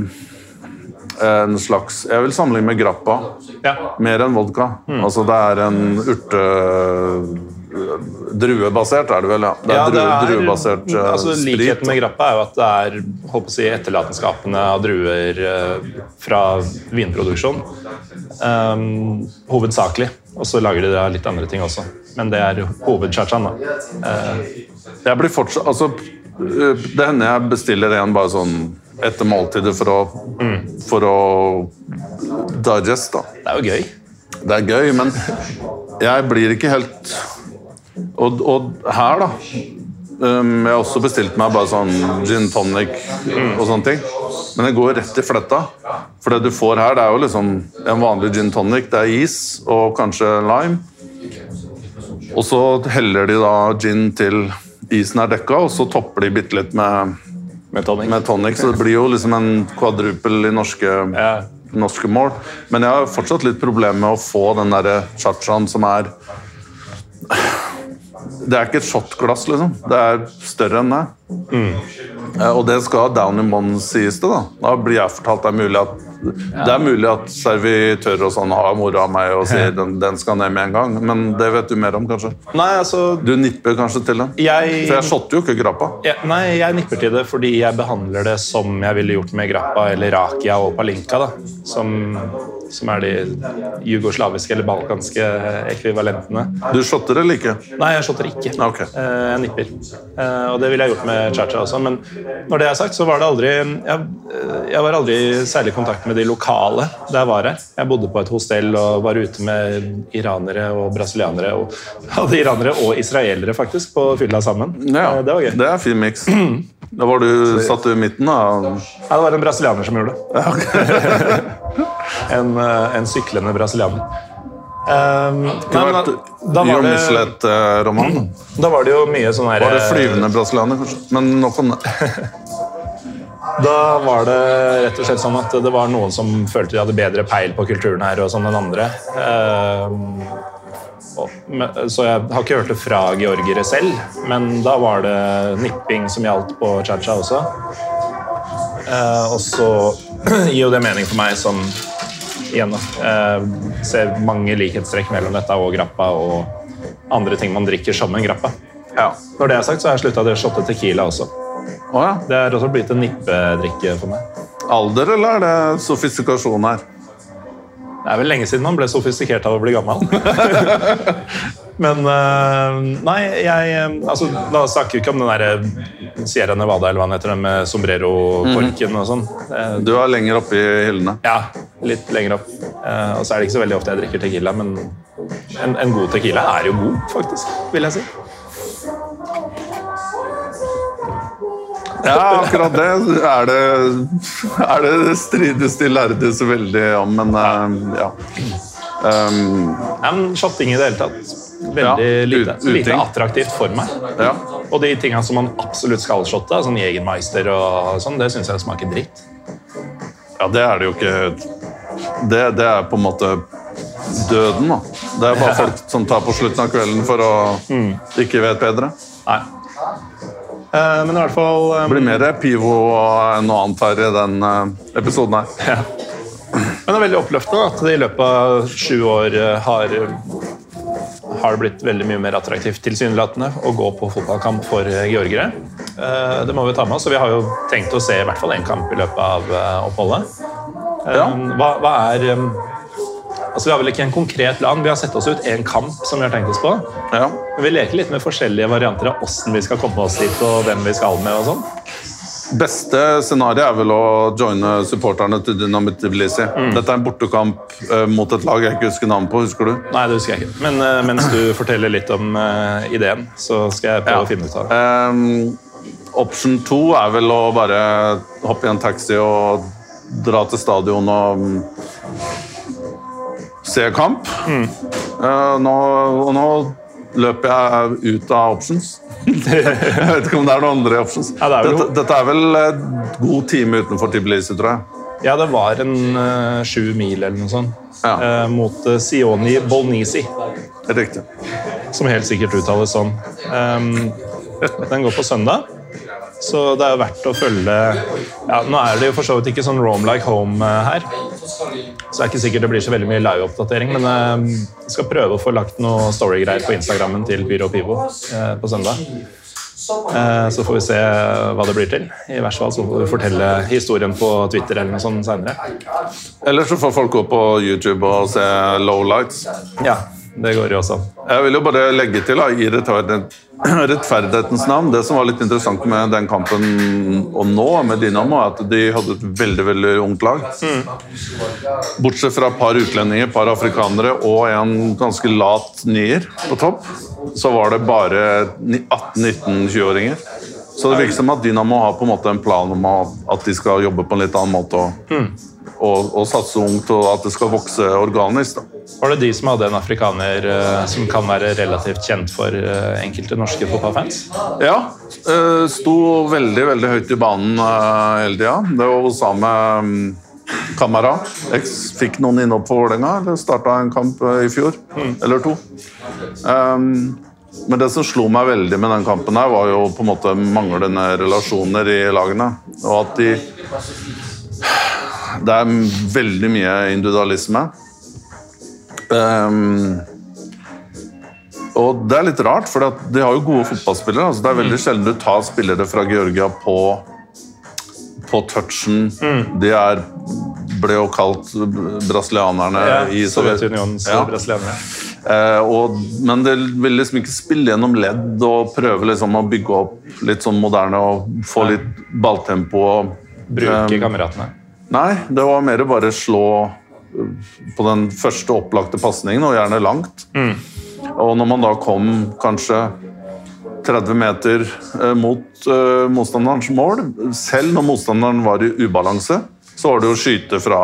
en slags Jeg vil sammenligne med grappa. ja. Mer enn vodka. Altså det er en urte... Druebasert er det vel, ja. Det er, Ja, dru, druebasert eh, altså, sprit. Likheten med grappa er jo at det er holdt på å si, etterlatenskapene av druer uh, fra vinproduksjon. Um, hovedsakelig. Og så lager de litt andre ting også. Men det er hovedchachaen. da. Uh, Jeg blir fortsatt altså, Det hender jeg bestiller en bare sånn etter måltidet for å, for å digest. da. det er jo gøy. Det er gøy, men jeg blir ikke helt Og, og her, da um, Jeg har også bestilt meg bare sånn gin tonic og sånne ting. Men det går rett i fletta. For det du får her, det er jo liksom en vanlig gin tonic. Det er is og kanskje lime. Og så heller de da gin til isen er dekka, og så topper de bitte litt med, Med tonic. med tonic. Så det blir jo liksom en kvadrupel i norske, Ja. norske mål. Men jeg har fortsatt litt problemer med å få den derre chachaen som er Det er ikke et shotglass, liksom. Det er større enn det. Mm. Og det skal down in one, sies det. Da Da blir jeg fortalt det er mulig at det er mulig at servitører og sånn har mora av meg og sier den, den skal ned med en gang, men det vet du mer om, kanskje? Nei, altså Du nipper kanskje til den? Jeg- For jeg shotter jo ikke grappa. Ja, nei, jeg nipper til det fordi jeg behandler det som jeg ville gjort med grappa eller rakia og palinka. da, Som, som er de jugoslaviske eller balkanske ekvivalentene. Du shotter eller ikke? Nei, jeg shotter ikke. Ok. Eh, Jeg nipper. Eh, Og det ville jeg gjort med cha-cha også. Men når det er sagt, så var det aldri jeg, jeg var aldri særlig i kontakt med de lokale der jeg var her. Jeg bodde på et hostell og var ute med iranere og brasilianere. Og hadde iranere og israelere faktisk på fylla sammen. Ja, Eh, Det var gøy. Det er fin miks. Da var du satt du i midten, da. Ja, det var en brasilianer som gjorde det. eh, en syklende brasilianer. Um, nei, men da, var det, Michelet-roman. da var det jo mye sånn her Var det flyvende brasilianer, kanskje? Men nok om det. Da var det rett og slett sånn at det var noen som følte de hadde bedre peil på kulturen her og sånn enn andre. Um, så jeg har ikke hørt det fra georgere selv, men da var det nipping som gjaldt på cha-cha også. Eh, og så gir jo det mening for meg som igjen da, eh, ser mange likhetstrekk mellom dette og grappa og andre ting man drikker som en grappa. Ja. Når det er sagt, så har jeg slutta å shotte tequila også. Oh, ja. Det er også blitt en nippedrikke for meg. Alder, eller er det sofistikasjon her? Det er vel lenge siden man ble sofistikert av å bli gammel. Men øh, Nei, jeg øh, altså, Da snakker vi ikke om den der Sierra Nevada eller hva den heter, den med sombrero-korken og sånn. Eh, Du er lenger oppe i hyllene. Ja, litt lenger opp. Eh, og så er det ikke så veldig ofte jeg drikker tequila, men en, en god tequila er jo god, faktisk, vil jeg si. Ja, akkurat det er det, er det strides de lærde så veldig om, men eh, ja. Um, en Shotting i det hele tatt. Veldig Ja, lite, attraktivt for meg. ja. Og de tinga som man absolutt skal shotte, sånn Jegermeister og sånn, det syns jeg smaker dritt. ja, det er det jo ikke det, det er på en måte døden, da. Det er bare folk som tar på slutten av kvelden for å ikke vet bedre. Nei. Eh, men i hvert fall eh, Det blir mer pivo enn noe annet her i den eh, episoden her. Ja. Men det er veldig oppløftende at det i løpet av sju år eh, har, har det blitt veldig mye mer attraktivt tilsynelatende å gå på fotballkamp for eh, georgere. Eh, Det må vi ta med oss, og vi har jo tenkt å se i hvert fall én kamp i løpet av eh, oppholdet. Ja. Hva, hva er Altså, Vi har vel ikke en konkret land, vi har sett oss ut én kamp som vi har tenkt oss på. Ja. Men vi leker litt med forskjellige varianter av åssen vi skal komme oss dit, og hvem vi skal med. og sånn. Beste scenario er vel å joine supporterne til Dynamit Tbilisi. Dette er en bortekamp eh, mot et lag jeg ikke husker navnet på. husker du? Nei, det husker jeg ikke. Men uh, mens du forteller litt om uh, ideen, så skal jeg prøve å finne ut av det. Um, option to er vel å bare hoppe i en taxi og dra til stadion og um, se kamp. Eh, nå, og nå løper jeg ut av options. jeg vet ikke om det er noen andre options. Ja, det er dette, dette er vel et god time utenfor Tbilisi, tror jeg. Ja, det var en uh, sju mil eller noe sånt. Ja. Uh, mot uh, Sioni Bolnisi, Riktig. som helt sikkert uttales sånn. Um, den går på søndag, så det er jo verdt å følge ja, Nå er det jo for så vidt ikke sånn Rome like home eh, her, så det er ikke sikkert det blir så veldig mye live-oppdatering, men eh, jeg skal prøve å få lagt noe storygreier på Instagrammen til Pyro Pivo eh, på søndag. Så får vi se hva det blir til. I hvert fall så får vi fortelle historien på Twitter eller noe sånt senere. Eller så får folk gå på YouTube og se Lowlights. Ja, det går jo også. Jeg vil jo bare legge til da, i rettferdighet, rettferdighetens navn Det som var litt interessant med den kampen og nå med Dynamo, er at de hadde et veldig veldig ungt lag. Bortsett fra et par utlendinger, et par afrikanere og en ganske lat nier på topp, så var det bare 18-19-20-åringer. Så det virker som at Dynamo har på en måte en plan om at de skal jobbe på en litt annen måte. og og, og satse ungt, og at det skal vokse organisk. da. Var det de som hadde en afrikaner uh, som kan være relativt kjent for uh, enkelte norske fotballfans? Ja. Uh, Sto veldig veldig høyt i banen hele tida. Det var Osame um, Kamara. X fikk noen innhopp for Vålerenga. Eller starta en kamp i fjor. Eller to. Um, men det som slo meg veldig med den kampen, her var jo på en måte manglende relasjoner i lagene. Og at de Det er veldig mye individualisme. Um, og det er litt rart, for de har jo gode fotballspillere. Altså det er veldig sjelden du tar spillere fra Georgia på, på touchen. De er, ble jo kalt brasilianerne i Sovjetunionen. Ja. brasilianere. Eh, og, men det vil liksom ikke spille gjennom ledd og prøve liksom å bygge opp litt sånn moderne og få litt balltempo. og, Bruke eh, kameratene. Nei, det var mer bare slå på den første opplagte pasningen, og gjerne langt. Og når man da kom kanskje 30 meter eh, mot eh, motstanderens mål, selv når motstanderen var i ubalanse, så var det å skyte fra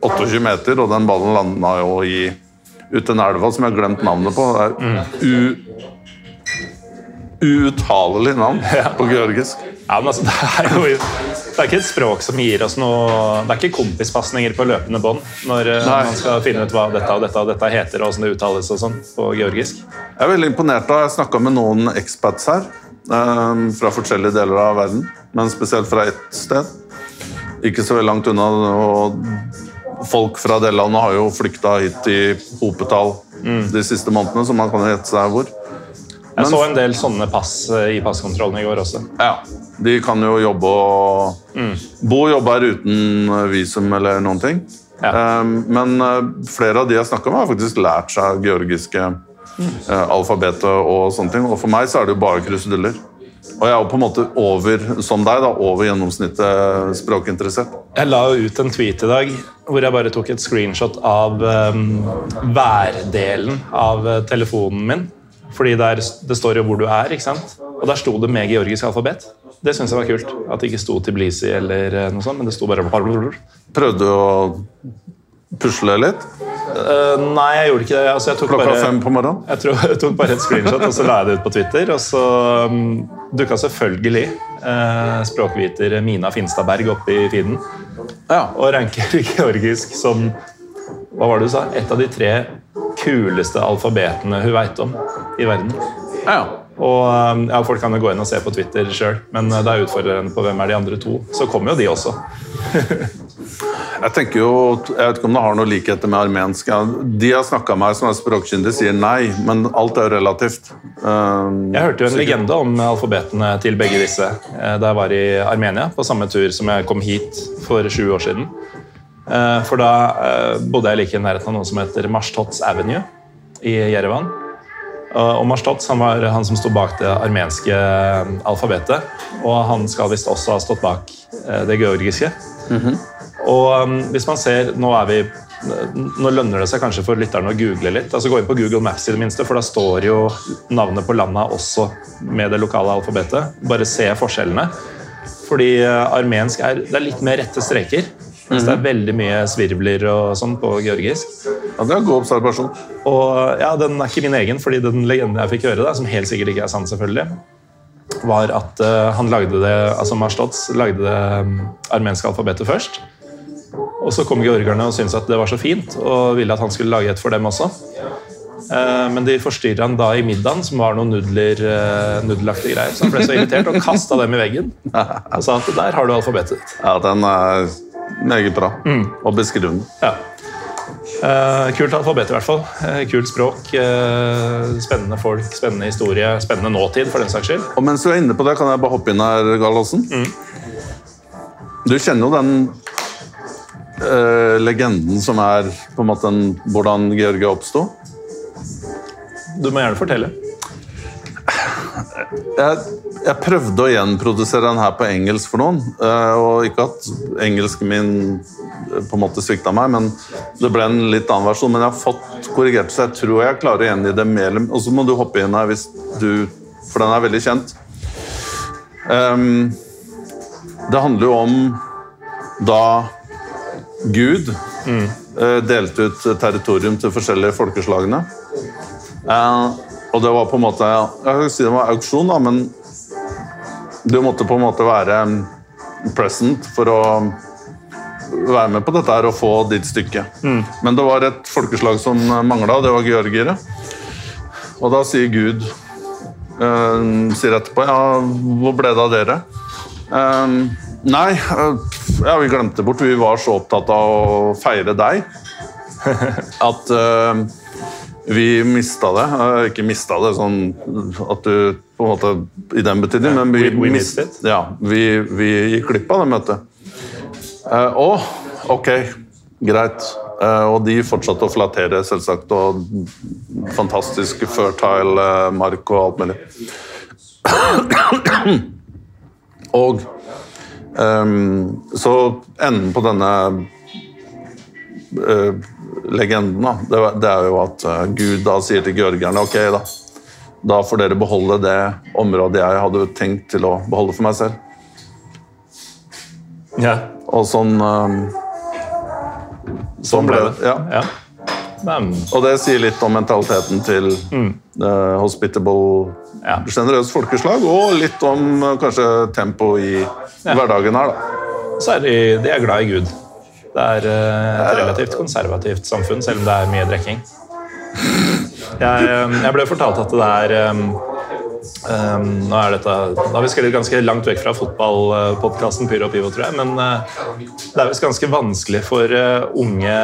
28 meter, og den ballen landa jo i ute en elva som jeg har glemt navnet på. Det er u... Uuttalelig navn på georgisk. Ja, men altså, det er jo det er ikke et språk som gir oss noe Det er ikke kompispasninger på løpende bånd når eh, Nei. man skal finne ut hva dette og dette og dette heter og hvordan det uttales og sånn på georgisk. Jeg er veldig imponert da Jeg snakka med noen expats her eh, fra forskjellige deler av verden, men spesielt fra ett sted. Ikke så veldig langt unna. Og folk fra det landet har jo flykta hit i hopetall de siste månedene, så man kan gjette seg hvor. Jeg så en del sånne pass eh, i passkontrollen i går også. Ja, De kan jo jobbe og bo og jobbe her uten visum eller noen ting. Ja. Eh, Men eh, flere av de jeg snakka med, har faktisk lært seg georgiske mm. alfabetet og sånne ting. Og for meg så er det jo bare kruseduller. Og jeg er jo på en måte over, som deg, da, over gjennomsnittet språkinteressert. Jeg la jo ut en tweet i dag hvor jeg bare tok et screenshot av um, værdelen av eh, telefonen min. Fordi der, det står jo hvor du er, ikke sant? Og der sto det med georgisk alfabet. Det syns jeg var kult. At det ikke sto Tiblisi eller eh, noe sånt, men det sto bare Prøvde du å pusle litt? Uh, nei, jeg gjorde ikke det. Altså, jeg tok Klokka bare, fem på morgenen? Jeg, tror, jeg tok bare et screenshot, og så la jeg det ut på Twitter. Og så um, dukka selvfølgelig uh, språkviter Mina Finstadberg opp i feeden. Ja. Og ranker georgisk som hva var det du sa? et av de tre kuleste alfabetene hun veit om i verden. Ja, ja. Og um, ja, Folk kan jo gå inn og se på Twitter sjøl, men det da utfordrende på hvem er de andre to. Så kommer jo de også. Jeg tenker jo, jeg vet ikke om det har noe likheter med armensk. De har snakka med meg som er språkkyndige, sier nei, men alt er jo relativt. Um, Jeg hørte jo en sikkert. legende om alfabetene til begge disse eh, da jeg var i Armenia, på samme tur som jeg kom hit for sju år siden. Eh, For da eh, bodde jeg like i nærheten av noe som heter Marstots Avenue i Jerevan. Og Marstot han var han som sto bak det armenske eh, alfabetet. Og han skal visst også ha stått bak eh, det georgiske. Og um, hvis man ser, nå er vi nå lønner det seg kanskje for lytterne å google litt. altså Gå inn på Google Maps, i det minste, for da står jo navnet på landa også med det lokale alfabetet. Bare se forskjellene. Fordi eh, armensk er, det er litt mer rette streker. Mens det er veldig mye svirvler og sånn på georgisk. Ja, det er en god observasjon. Og ja, Den er ikke min egen, fordi den legenden jeg fikk høre, da, som helt sikkert ikke er sann, selvfølgelig, var at uh, han lagde det, altså Marstots lagde det um, armenske alfabetet først. Og så kom georgerne og syntes at det var så fint, og ville at han skulle lage et for dem også. Eh, Men de forstyrra han da i middagen, som var noen nudler, eh, nudelaktige greier. Så han ble så irritert og kasta dem i veggen og sa at der har du alfabetet ditt. Ja, den er meget bra. Og beskrivende. Ja. Uh, kult alfabet, i hvert fall. Uh, kult språk. Uh, spennende folk, spennende historie, spennende nåtid, for den saks skyld. Og mens du er inne på det, kan jeg bare hoppe inn her, Gallosen? Du kjenner jo den legenden som er på en måte en, hvordan Georgia oppsto? Du må gjerne fortelle. Jeg, jeg prøvde å gjenprodusere den her på engelsk for noen. eh, Og ikke at engelsken min eh, på en måte svikta meg, men det ble en litt annen versjon. Men jeg har fått korrigert, så jeg tror jeg klarer å gjengi det mer Og så må du hoppe inn her hvis du For den er veldig kjent. Um, det handler jo om da Gud mm. delte ut territorium til forskjellige folkeslagene. Eh, og det var på en måte Jeg kan ikke si det var auksjon, da, men du måtte på en måte være present for å være med på dette her og få ditt stykke. Men det var et folkeslag som mangla, og det var georgiere. Og da sier Gud øh, sier etterpå Ja, hvor ble det av dere? Eh, nei, eh, ja, vi glemte bort. Vi var så opptatt av å feire deg at eh, vi mista det. Ikke mista det sånn at du på en måte I den betydning, men vi, we- we. Ja, vi, vi gikk glipp av det møtet. Eh, Å, ok, greit. Eh, og de fortsatte å flattere, selvsagt. Og fantastisk fertile eh, mark og alt mulig. og ehm, så enden på denne eh, legenden, da, det, det er jo at eh, Gud da sier til georgierne ok, da. Da får dere beholde det området jeg hadde tenkt til å beholde for meg selv. Ja, Og sånn ehm, Sånn ble det. Ja. Ja. Og det sier litt om mentaliteten til eh, hospitable, Ja. generøst folkeslag, og litt om uh, kanskje tempo i hverdagen her, da. så er de, de er glad i Gud. Det er eh, et relativt konservativt samfunn, selv om det er mye drikking. Jeg, eh, jeg ble fortalt at det er um, Nå er dette, da har vi skrevet ganske langt vekk fra fotballpodkasten Pyro og Pivo, tror jeg. Men det er visst ganske vanskelig for unge,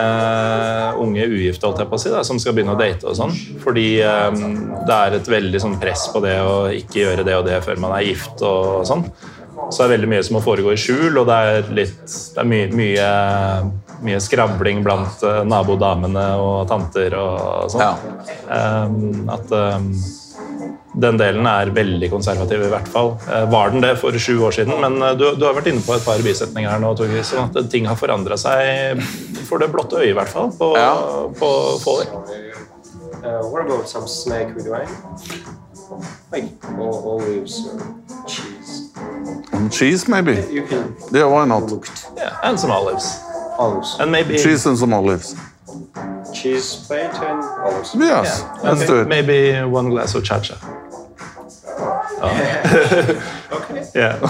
unge ugifte holdt jeg på å si, da, som skal begynne å date. og sånn. Fordi um, det er et veldig sånn press på det å ikke gjøre det og det før man er gift. og sånn. Så det er veldig mye som må foregå i skjul, og det er, litt, det er mye, mye, mye skravling blant eh, nabodamene og tanter og sånn. Ja. Um, at um, den delen er veldig konservativ, i hvert fall. Eh, Var den det for sju år siden? Men eh, du, du har vært inne på et par bisetninger her nå, Torgis, sånn at ting har forandra seg for det blotte øyet, i hvert fall, på, Ja. på få år. Uh, what about some snack with wine? Like all, olives or cheese. Um, Cheese, maybe? You can Yeah, why not? Yeah, and some olives. olives. And maybe, Cheese and some olives. cheese plate and olives. Yes, yeah, let's okay. do it. maybe one glass of cha-cha. Ja.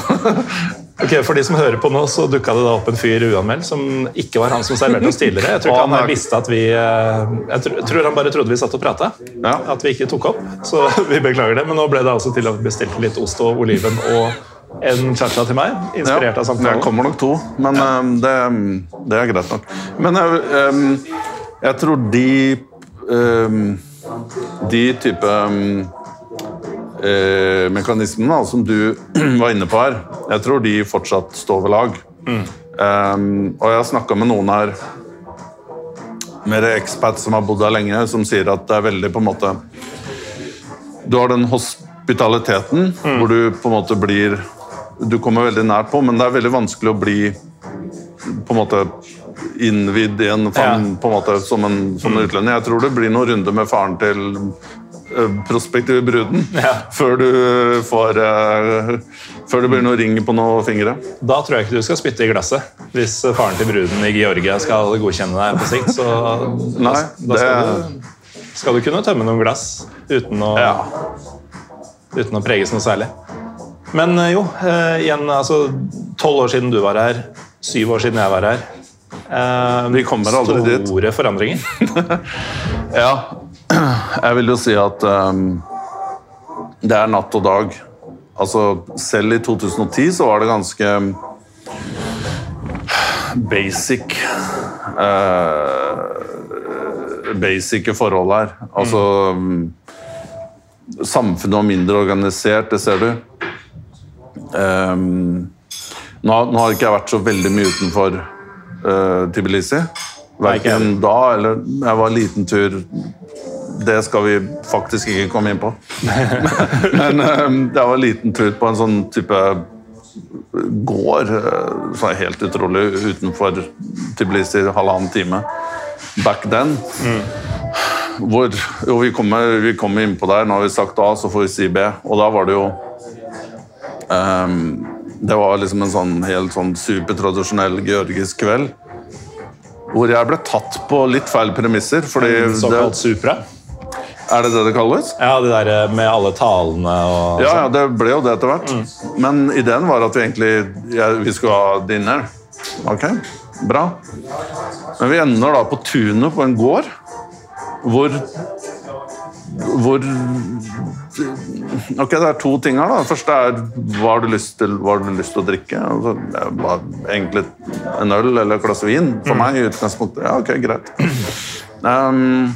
Ok, For de som hører på nå, så dukka det da opp en fyr uanmeldt som ikke var han som serverte oss tidligere. Jeg tror ikke han visste at vi eh, Jeg tror, tror han bare trodde vi satt og prata. Ja. At vi ikke tok opp. Så vi beklager det. Men nå ble det altså til at vi bestilte litt ost og oliven og en cha-cha til meg. Inspirert av det samtalen. kommer nok to, men um, det, det er greit nok. Men jeg, um, jeg tror de De type eh, mekanismene som du var inne på her, jeg tror de fortsatt står ved lag. Um, og jeg har snakka med noen her mer expats som har bodd her lenge, som sier at det er veldig på en måte Du har den hospitaliteten hvor du på en måte blir Du kommer veldig nært på, men det er veldig vanskelig å bli på en måte innvidd i en favn Ja. på en måte, som en, som en utlending. Jeg tror det blir noen runder med faren til eh, prospektive bruden Ja. før du får uh, Før det blir noe ring på noen fingre. Da tror jeg ikke du skal spytte i glasset. Hvis faren til bruden i Georgia skal godkjenne deg på sikt, så Nei, da, da skal, det- du, skal du kunne tømme noen glass uten å, uten å preges noe særlig. Men eh, jo, eh, igjen, altså Tolv år siden du var her, syv år siden jeg var her. Eh, Vi kommer aldri dit. Store forandringer. Ja, jeg vil jo si at um, det er natt og dag. Altså, selv i 2010 så var det ganske basic uh, Basice forhold her. Altså mm, Samfunnet var mindre organisert, det ser du. Ehm, nå, nå har ikke jeg vært så veldig mye utenfor uh, Tbilisi. Verken da eller jeg var en liten tur Det skal vi faktisk ikke komme inn på. Men um, jeg var en liten tur på en sånn type gård, er helt utrolig, utenfor Tbilisi, halvannen time. Back then. Hvor, jo, vi kommer, vi kommer innpå der. Nå har vi sagt A, så får vi si B. Og da var det jo Det var liksom en sånn helt sånn supertradisjonell georgisk kveld. Hvor jeg ble tatt på litt feil premisser. Fordi Såkalt supra. er det det det kalles? Ja, det der eh, med alle talene og Ja, sånn. ja, det ble jo det etter hvert. Men ideen var at vi egentlig ja, vi skulle ha dinner. Ok, bra. Men vi ender da på tunet på en gård hvor hvor Ok, det er to ting her. da. Det første er hva har du lyst til, har du lyst til å drikke? Altså, egentlig en øl eller et glass vin for meg. i utgangspunktet. Ja, ok, greit. Um,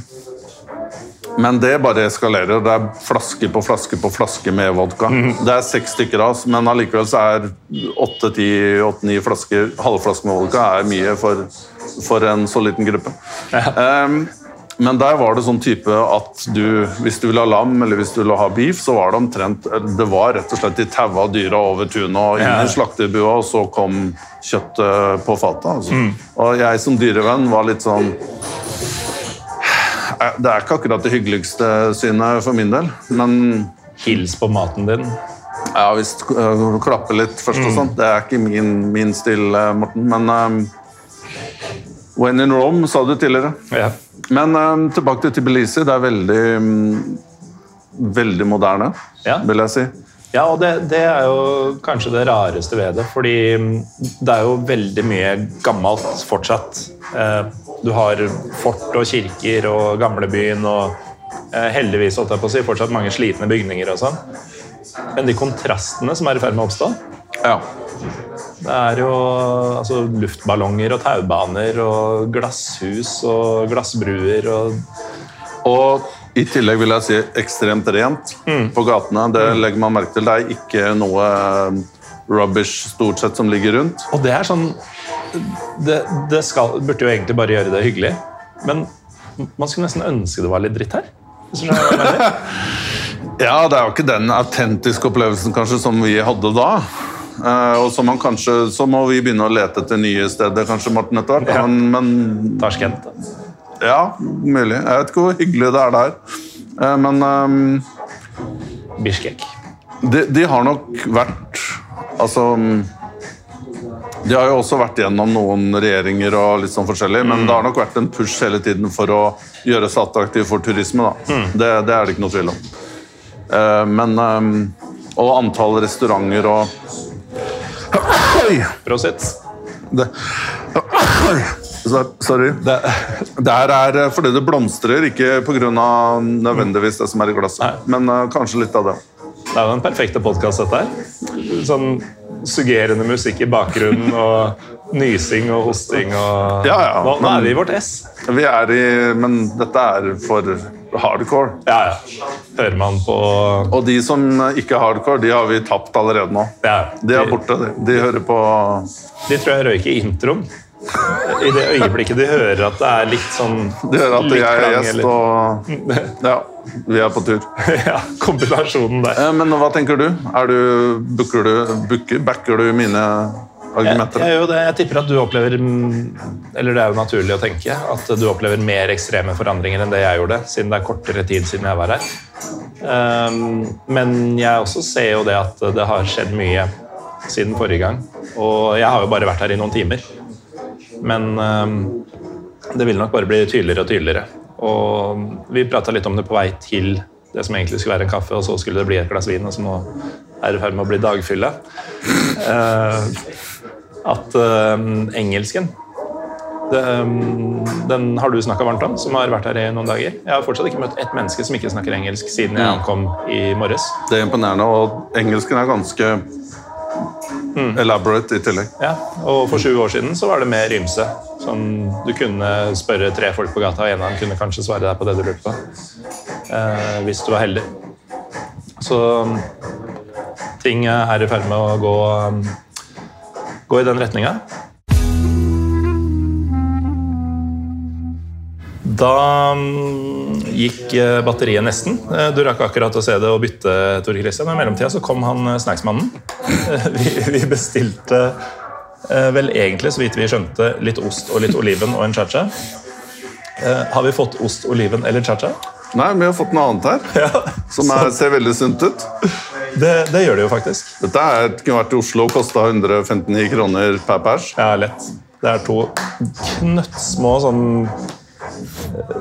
men det bare eskalerer. Det er flaske på flaske på flaske med vodka. Det er seks stykker av oss, men allikevel så er åtte-ni flasker halvflaske med vodka er mye for, for en så liten gruppe. Um, men der var det sånn type at du, hvis du ville ha lam eller hvis du ville ha beef, så var det omtrent Det var rett og slett de taua dyra over tunet og inn i slaktebua, og så kom kjøttet på fatet. Altså. Og jeg som dyrevenn var litt sånn Eh, Det er ikke akkurat det hyggeligste synet for min del, men Hils på maten din. ja, hvis du øh, klapper litt først og sånt, det er ikke min, min stil, eh, Morten. Men um, when in Rome, sa du tidligere. Ja. Men um, tilbake til Tbilisi. Det er veldig um, veldig moderne, Ja. vil jeg si. Ja, og det, det er jo kanskje det rareste ved det, fordi mm, det er jo veldig mye gammelt fortsatt. Eh, Du har fort og kirker og gamlebyen og eh, heldigvis holdt jeg på å si, fortsatt mange slitne bygninger og sånn. Men de kontrastene som er i ferd med å oppstå, Ja. Det er jo altså, luftballonger og taubaner og glasshus og glassbruer og Og i tillegg vil jeg si ekstremt rent på gatene. Det legger man merke til. Det er ikke noe um, rubbish stort sett som ligger rundt. Og det er sånn Det, det skal, burde jo egentlig bare gjøre det hyggelig, men man skulle nesten ønske det var litt dritt her. Ja, det er jo ikke den autentiske opplevelsen kanskje som vi hadde da. Eh, og så, man kanskje, så må vi begynne å lete etter nye steder, kanskje, Morten, etter hvert. Ja. Men, men ja, mulig. Jeg vet ikke hvor hyggelig det er der. Eh, men um, Bishkek. de, de har nok vært Altså De har jo også vært gjennom noen regjeringer og litt sånn forskjellig, men det har nok vært en push hele tiden for å gjøre seg attraktiv for turisme. da. Det, det er det ikke noe tvil om. Uh, men um, Og antall restauranter og! Prosit. Sorry. Det, her er eh, fordi det blomstrer, ikke pga. nødvendigvis det som er i glasset. Men eh, kanskje litt av det. Det er jo den perfekte podkast, dette her. Sånn suggerende musikk i bakgrunnen og nysing og hosting og Ja, ja, Nå, nå er vi i vårt ess. Vi er i Men dette er for hardcore. Ja, ja. Hører man på Og de som ikke er hardcore, de har vi tapt allerede nå. ja, De er borte. De, de hører på De tror jeg røyker introen. I det øyeblikket de hører at det er litt sånn De hører at jeg er gjest, eller- og Ja, vi er på tur. ja, kombinasjonen der. Eh, Men hva tenker du? Er du Booker du booker, Backer du mine argumenter? jeg, jeg, det. jeg tipper at du opplever mm, Eller det er jo naturlig å tenke at du opplever mer ekstreme forandringer enn det jeg gjorde, siden det er kortere tid siden jeg var her. Um, men jeg også ser jo det at det har skjedd mye siden forrige gang. Og jeg har jo bare vært her i noen timer. Men um, det vil nok bare bli tydeligere og tydeligere. Og vi prata litt om det på vei til det som egentlig skulle være en kaffe, og så skulle det bli et glass vin, og så nå er det i ferd med å bli dagfylle. Eh, at eh, engelsken det, um, Den har du snakka varmt om, som har vært her i noen dager. Jeg har fortsatt ikke møtt ett menneske som ikke snakker engelsk siden jeg ankom i morges. Det er imponerende, og engelsken er ganske elaborate i tillegg. Ja, og for sju år siden så var det mer ymse. Sånn, du kunne spørre tre folk på gata, og en av dem kunne kanskje svare deg på det du lurte på. Eh, hvis du var heldig. Så um, ting er i ferd med å gå, um, gå i den retninga. Da mm, gikk eh, batteriet nesten. Eh, Du rakk akkurat å se det og bytte, Tor Christian. I mellomtida så kom han eh, snacksmannen. Vi, vi bestilte vel egentlig, så vidt vi skjønte, litt ost og litt oliven og en cha-cha. Har vi fått ost, oliven eller cha-cha? Nei, vi har fått noe annet her, som er, ser veldig sunt ut. Det, det gjør det jo faktisk. Dette er, kunne vært i Oslo og kosta 159 kroner per pers. Ja, lett. Det er to knøttsmå sånn eh,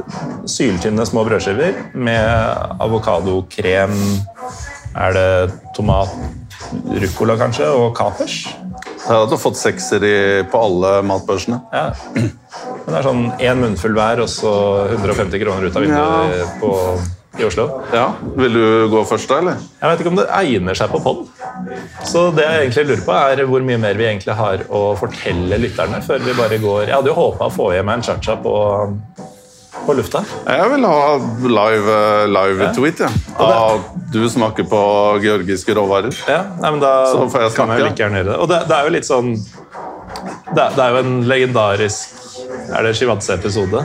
syltynne små brødskiver med avokadokrem Er det tomat, ruccola kanskje, og kapers? Jeg hadde fått sekser i, på alle matbørsene. Ja. Men det er sånn én munnfull hver, og så 150 kroner ut av vinduet Ja. på, i Oslo. Ja, Vil du gå først, da? eller? Jeg vet ikke om det egner seg på pod. Så det jeg egentlig lurer på, er hvor mye mer vi egentlig har å fortelle lytterne før vi bare går Jeg hadde jo håpa å få meg en cha-cha på, på lufta. Jeg vil ha live, live tweet, ja. av du smaker på georgiske råvarer. Ja, nei, men da Så får jeg kan snakke. jeg like gjerne gjøre det. Og det, det er jo litt sånn det, det er jo en legendarisk Er det Shivatse-episode?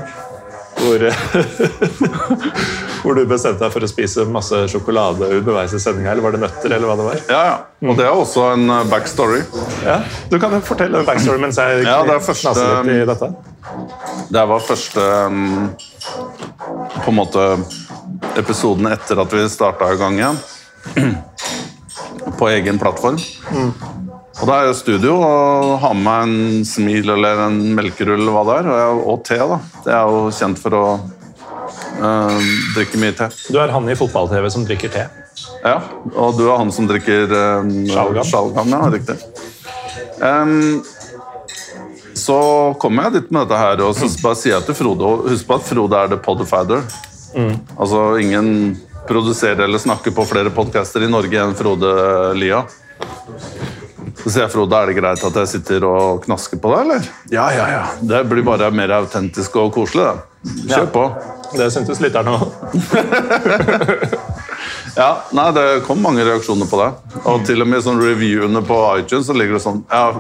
Hvor, hvor du bestemte deg for å spise masse sjokolade underveis i sendinga, eller var det nøtter? eller hva det var? Ja, ja. Og det er også en eh, backstory. Ja, Du kan jo fortelle en backstory mens jeg Ja, det første- litt i dette. Det var første mm, på en måte episoden etter at vi starta i gang igjen. På egen plattform. Og da er jeg i studio og har med meg en smil eller en melkerull eller hva det er, og, jeg, og te. da. Det er jo kjent for å øh, drikke mye te. Du er han i fotball-TV som drikker te. Ja, og du er han som drikker um, Sjalgam. Sjalgam, ja, riktig. Um, så kommer jeg dit med dette her, og så bare sier jeg til Frode og Husk på at Frode er the podfather. Altså, ingen produserer eller snakker på flere podcaster i Norge enn Frode Lia. Så sier jeg Frode, er det greit at jeg sitter og knasker på deg, eller? Ja, ja, ja. Det blir bare mer autentisk og koselig, det. Kjør Ja. på. Det syntes lytterne òg. Ja, nei, Det kom mange reaksjoner på det. Og til og med sånn reviewene på iTunes så ligger det sånn Ja,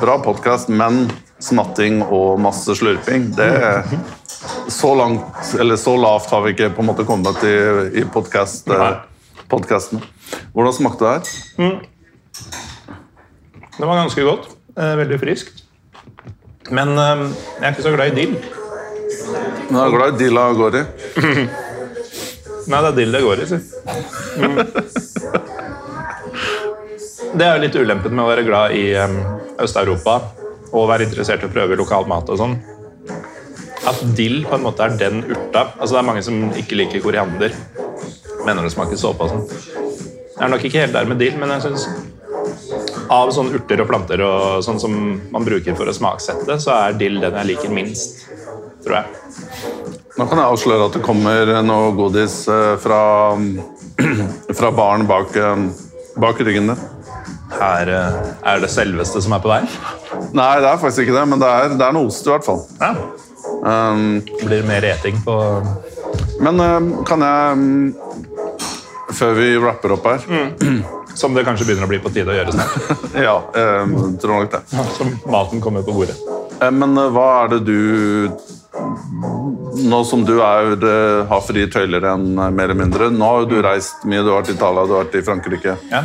bra podkast, men smatting og masse slurping, det Så langt, eller så lavt har vi ikke på en måte kommet i, i podkast-podkastene. Hvordan smakte det her? Det var ganske godt. Eh, veldig friskt. Men eh, jeg er ikke så glad i dill. Jeg er glad i dilla av gårde? Nei, det er dill det går i, si. Mm. Det er jo litt ulempen med å være glad i em, Øst-Europa og være interessert i å prøve lokal mat og sånn. At dill på en måte er den urta. Altså Det er mange som ikke liker koriander. Mener det smaker såpe og sånn. Jeg er nok ikke helt der med dill, men jeg syns av sånne urter og planter og sånn som man bruker for å smaksette, så er dill den jeg liker minst, tror jeg. Nå kan jeg avsløre at det kommer noe godis eh, fra, fra baren bak, eh, bak ryggen din. Her eh, er det selveste som er på vei. Nei, det er faktisk ikke det, men det er, det er noe ost i hvert fall. Ja. Um, Blir mer eting på men um, kan jeg um, Før vi wrapper opp her Som det kanskje begynner å bli på tide å gjøre snart. Ja, eh, tror nok det. Som maten kommer på bordet. Eh, Men eh, hva er det du Nå som du er, eh, har frie tøyler igjen, eh, mer eller mindre Nå har du reist mye. Du har vært i Italia, du har vært i Frankrike. Ja.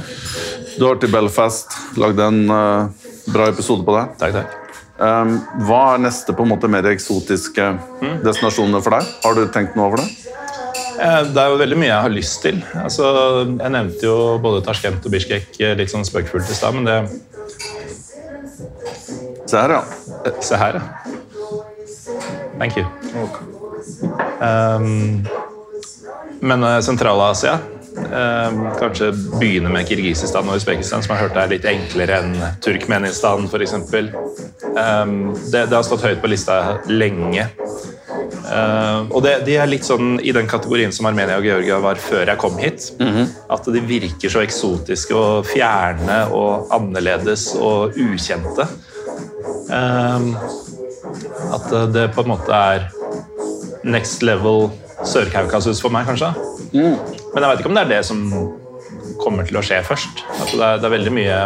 Du har vært i Belfast. Lagd en eh, bra episode på det. Takk, takk. Um, hva er neste på en måte mer eksotiske destinasjoner for deg? Har du tenkt noe over det? Eh, Det er jo veldig mye jeg har lyst til. Altså, jeg nevnte jo både Tashkent og Bishkek eh, litt sånn spøkefullt i stad, men det Se her, ja. eh, Se her, ja. Thank you. Um, men Sentral-Asia um, Kanskje begynne med Kirgisistan og Usbekistan, som jeg har hørt er litt enklere enn Turkmenistan f.eks. Eh, det, det har stått høyt på lista lenge. Uh, og det, de er litt sånn i den kategorien som Armenia og Georgia var før jeg kom hit. At de virker så eksotiske og fjerne og annerledes og ukjente. Um, at det på en måte er next level Sør-Kaukasus for meg, kanskje. Men jeg vet ikke om det er det som kommer til å skje først. Altså det, er, det er veldig mye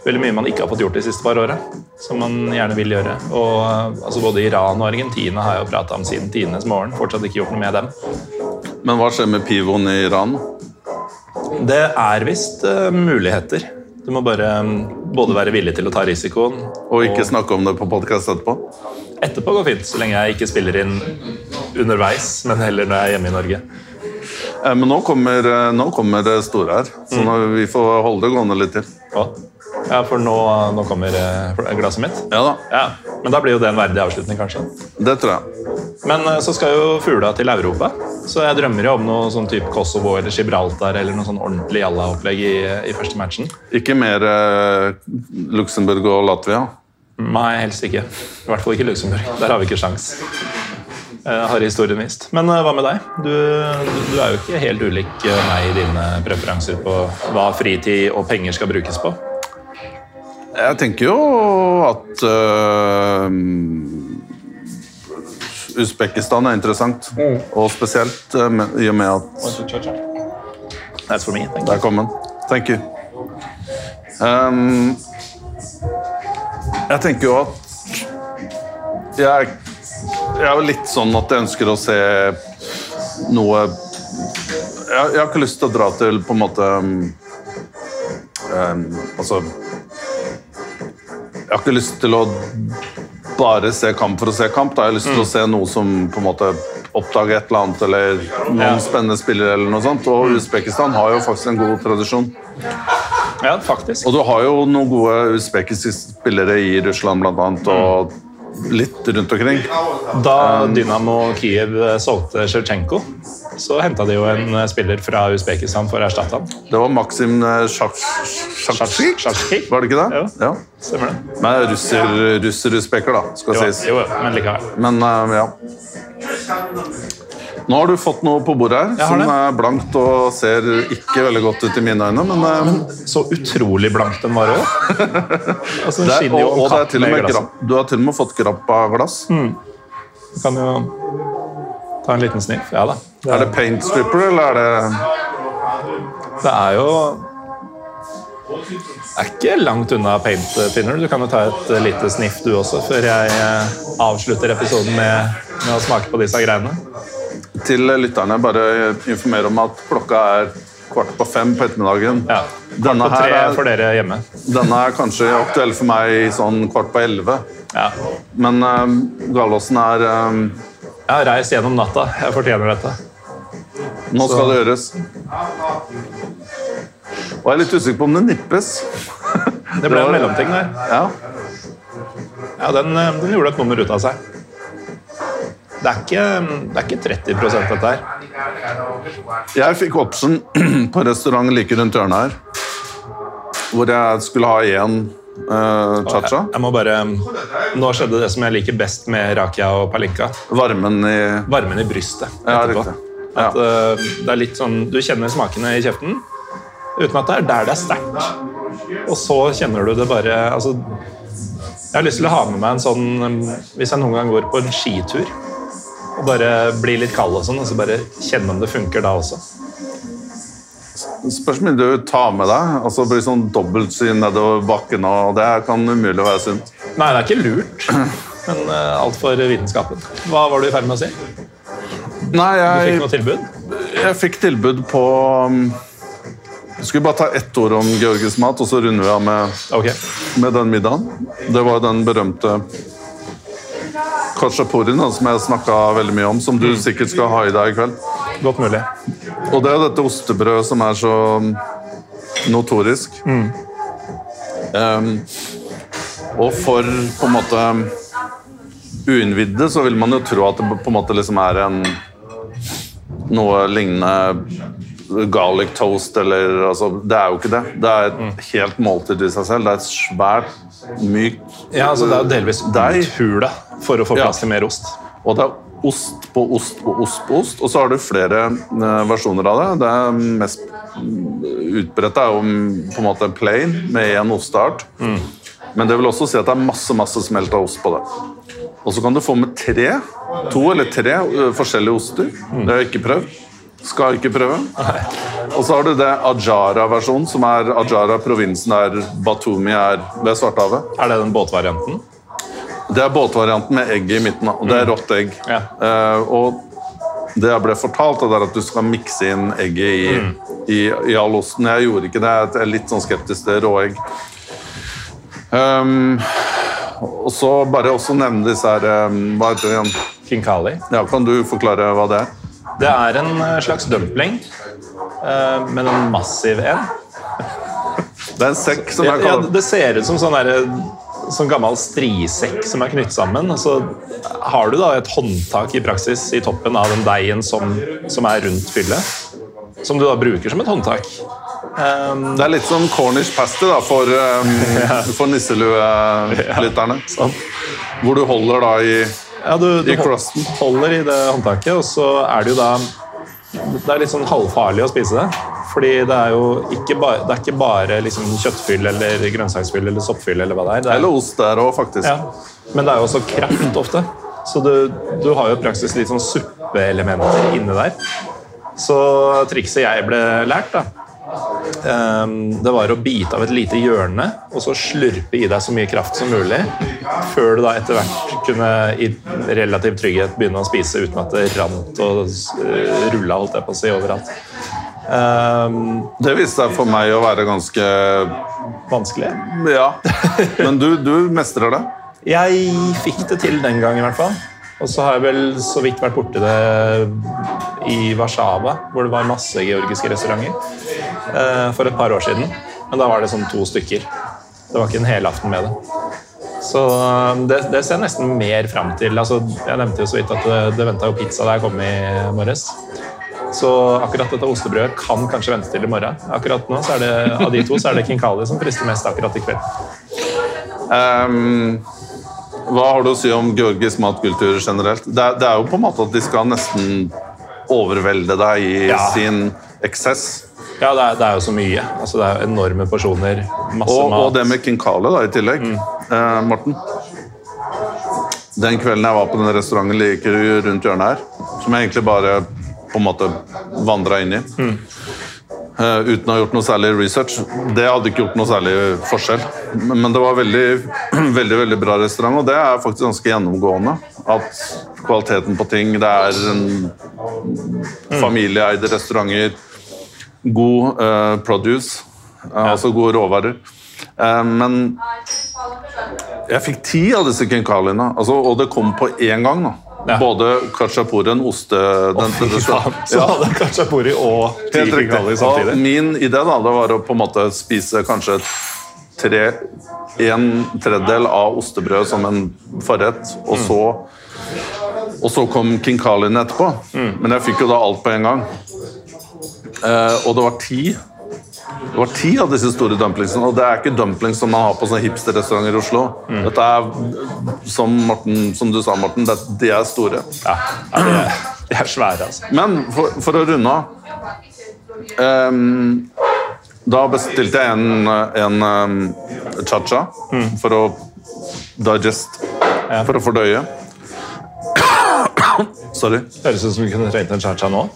Veldig mye man ikke har fått gjort de siste par åra, som man gjerne vil gjøre. Og altså Både Iran og Argentina har jeg jo prata om siden tidenes morgen. Fortsatt ikke gjort noe med dem. Men hva skjer med pivoen i Iran? Det er visst uh, muligheter. Du må bare um, både være villig til å ta risikoen Og ikke snakke om det på podkast etterpå? Etterpå går fint, så lenge jeg ikke spiller inn underveis, men heller når jeg er hjemme i Norge. Eh, Men nå kommer, eh, nå kommer det store her, så nå, vi får holde det gående litt til. Ja, ja, for nå, nå kommer eh, glasset mitt. Ja da, Ja, Men da blir jo det en verdig avslutning, kanskje. det tror jeg. Men eh, så skal jo fugla til Europa, så jeg drømmer jo om noe sånn type Kosovo eller Gibraltar eller noe sånn ordentlig jalla-opplegg i, i første matchen. Ikke mer eh, Luxembourg og Latvia. Nei, helst ikke. I hvert fall ikke Luxembourg. Der har vi ikke sjans. Eh, har historien vist. Men eh, hva med deg? Du, du, du er jo ikke helt ulik eh, meg i dine preferanser på hva fritid og penger skal brukes på. Jeg tenker jo at uh, Usbekistan er interessant. Og spesielt uh, med, i og med at That's for me. Thank Der kom den. Thank you. Um, jeg tenker jo at jeg, jeg er jo litt sånn at jeg ønsker å se noe jeg, jeg har ikke lyst til å dra til på en måte um, Altså Jeg har ikke lyst til å bare se kamp for å se kamp. Da har jeg lyst til å se noe som på en måte oppdager et eller annet, eller noen Ja. spennende spillere. eller noe sånt. Og Usbekistan har jo faktisk en god tradisjon. Ja, faktisk. Og du har jo noen gode usbekiske spillere i Russland blant annet, og litt rundt omkring. Da Dynamo Kiev solgte Sjevtsjenko, så henta de jo en spiller fra Usbekistan for å erstatte ham. Det var Maksim eh, Sjaksjik? var det ikke det? Jo. Ja. Stemmer det? Men russer, russer-usbeker, da, skal Jo, sies. jo, men likevel. Men eh, ja. Nå har du fått noe på bordet her som det. er blankt og ser ikke veldig godt ut i mine øyne, men, men Så utrolig blankt den var òg. Altså, det er, og, det er til grapp, du har til og med fått grapp av glass. Du kan jo ta en liten sniff. Ja da. Det Er det paint stripper, eller er det Det er jo er ikke langt unna paint thinner. Du kan jo ta et eh, lite sniff du også, før jeg eh, avslutter episoden med, med å smake på disse greiene. Til lytterne bare informere om at klokka er kvart på fem på ettermiddagen. Ja. Denne, På tre er, for er, dere hjemme. denne er kanskje aktuell for meg sånn kvart på elleve. Ja. Men um, Galåsen er um, Jeg har reist gjennom natta. Jeg fortjener dette. Nå skal det gjøres. Og jeg er litt usikker på om det nippes. Det ble en mellomting der. Ja. Ja, den, eh, den gjorde et nummer ut av seg. Det er ikke, det er ikke 30 dette her. Jeg fikk oppsen på restaurant like rundt hjørnet her. Hvor jeg skulle ha én uh, cha-cha. Jeg må bare Nå skjedde det som jeg liker best med rakia og palinka. Varmen i Varmen i brystet Ja, riktig. Ja. At, eh, det er litt sånn, Du kjenner smakene i kjeften uten at det er der det er sterkt. Og så kjenner du det bare altså, Jeg har lyst til å ha med meg en sånn Hvis jeg noen gang går på en skitur og bare bli litt kald og sånn, og så bare kjenne om det funker da også. Spørs hvor mye du tar med deg. Altså blir sånn dobbeltsyn nedover bakken, og det kan umulig være sunt. Nei, det er ikke lurt, men uh, alt for vitenskapen. Hva var du i ferd med å si? Nei, jeg, Du fikk noe tilbud? jeg fikk tilbud på um, skulle bare ta ett ord om Georgisk mat, og så runder vi av med, okay. med den middagen. Det var den berømte kachapurien som jeg snakka veldig mye om, som du sikkert skal ha i deg i kveld. Godt mulig. Og det er dette ostebrødet som er så notorisk. Um, og for på en måte uinnvidde så vil man jo tro at det på en måte liksom er en noe lignende garlic toast eller altså, Det er jo ikke det. Det er et helt måltid i seg selv. Det er et svært, mykt Ja, altså Det er jo delvis uthule for å få plass til mer ost. Og det er ost på ost på ost på ost. Og så har du flere eh, versjoner av det. Det mest mm, utbredte er jo mm, på en måte plain med én osteart. Men det vil også si at det er masse masse smelta ost på det. Og så kan du få med tre, to eller tre ø, forskjellige oster. Det har jeg ikke prøvd. Skal ikke prøve. Og så har du det Ajara-versjonen, som er Ajara-provinsen der Batumi er ved Svartehavet. Er det den båtvarianten? Det er båtvarianten med egg i midten, og det er rått egg. Ja. Uh, og det jeg ble fortalt, er at du skal mikse inn egget i, i, i all osten. Jeg gjorde ikke det. Jeg er litt sånn skeptisk til råegg. Um, og så bare også nevne disse her um, Hva heter det igjen? Kinkali. Ja, kan du forklare hva det er? Det er en eh, slags dumpling, eh, men en massiv en. Det er en sekk som er jeg ja, det ser ut som sånn, der, sånn gammel strisekk som er knyttet sammen. Og så har du da et håndtak i praksis i toppen av den deigen som, som er rundt fyllet. Som du da bruker som et håndtak. Um, Det er litt som Cornish pasty da, for, um, for nisseluelytterne. sånn. Hvor du holder da i Ja, du, du holder i det håndtaket, og så er det jo da Det er litt sånn halvfarlig å spise det. Fordi det er jo ikke bare, det er ikke bare liksom kjøttfyll eller grønnsaksfyll eller soppfyll. eller hva det er. Det er Eller ost der òg, faktisk. ja. Men det er jo også kraft ofte. Så du, du har jo i praksis litt sånn suppeelementer inne der. Så trikset jeg ble lært, da det var å bite av et lite hjørne og så slurpe i deg så mye kraft som mulig, før du da etter hvert kunne i relativ trygghet begynne å spise uten at det rant og uh, rulla holdt jeg på å si, overalt. Ehm, Det viste seg for meg å være ganske vanskelig. Ja. Men du, du mestrer det. Jeg fikk det til den gang i hvert fall. Og så har jeg vel så vidt vært borti det i Warszawa, hvor det var masse georgiske restauranter eh, for et par år siden. Men da var det sånn to stykker. Det var ikke en helaften med det. Så eh, det, det ser jeg nesten mer fram til. Altså, jeg nevnte jo så vidt at det, det venta jo pizza da jeg kom i morges. Så akkurat dette ostebrødet kan kanskje vente til i morgen. Akkurat nå så er det, Av de to så er det Kinkali som frister mest akkurat i kveld. Ehm, hva har du å si om georgisk matkultur generelt? Det er, det er jo på en måte at de skal nesten overvelde deg i Ja. sin eksess. Ja, det er, det er jo så mye. Altså, det er jo enorme porsjoner, masse Og, mat. og det med kinkale da, i tillegg. Eh, Morten? Den kvelden jeg var på den restauranten like rundt hjørnet her, som jeg egentlig bare på en måte vandra inn i eh, uten å ha gjort noe særlig research. Det hadde ikke gjort noe særlig forskjell. Men, det var veldig, veldig veldig bra restaurant, og det er faktisk ganske gjennomgående. At kvaliteten på ting Det er en Familieeide restauranter. God uh, produce, eh, altså gode råvarer. Uh, men jeg fikk ti av disse kinkaliene, altså, og det kom på én gang. da. Ja. Både en oste... den- oh, faen, så Ja. hadde kachapuri og ti samtidig. Og min idé da, det var å på en måte spise kanskje tre, en tredjedel av ostebrød som en forrett, og Mm. så og så kom kinkalien etterpå. Mm. Men jeg fikk jo da alt på en gang. Eh, og det var ti det var ti av disse store dumplingsene, og det er ikke dumplings som man har på sånne hipsterrestauranter i Oslo. Mm. Dette er, som, Morten, som du sa, Morten, det, de er store. Ja, ja de, er, de er svære, altså. Men for, for å runde av um, Da bestilte jeg en, en um, cha-cha for å digest. For å fordøye. Sorry. Høres ut som vi kunne trengt en cha-cha nå.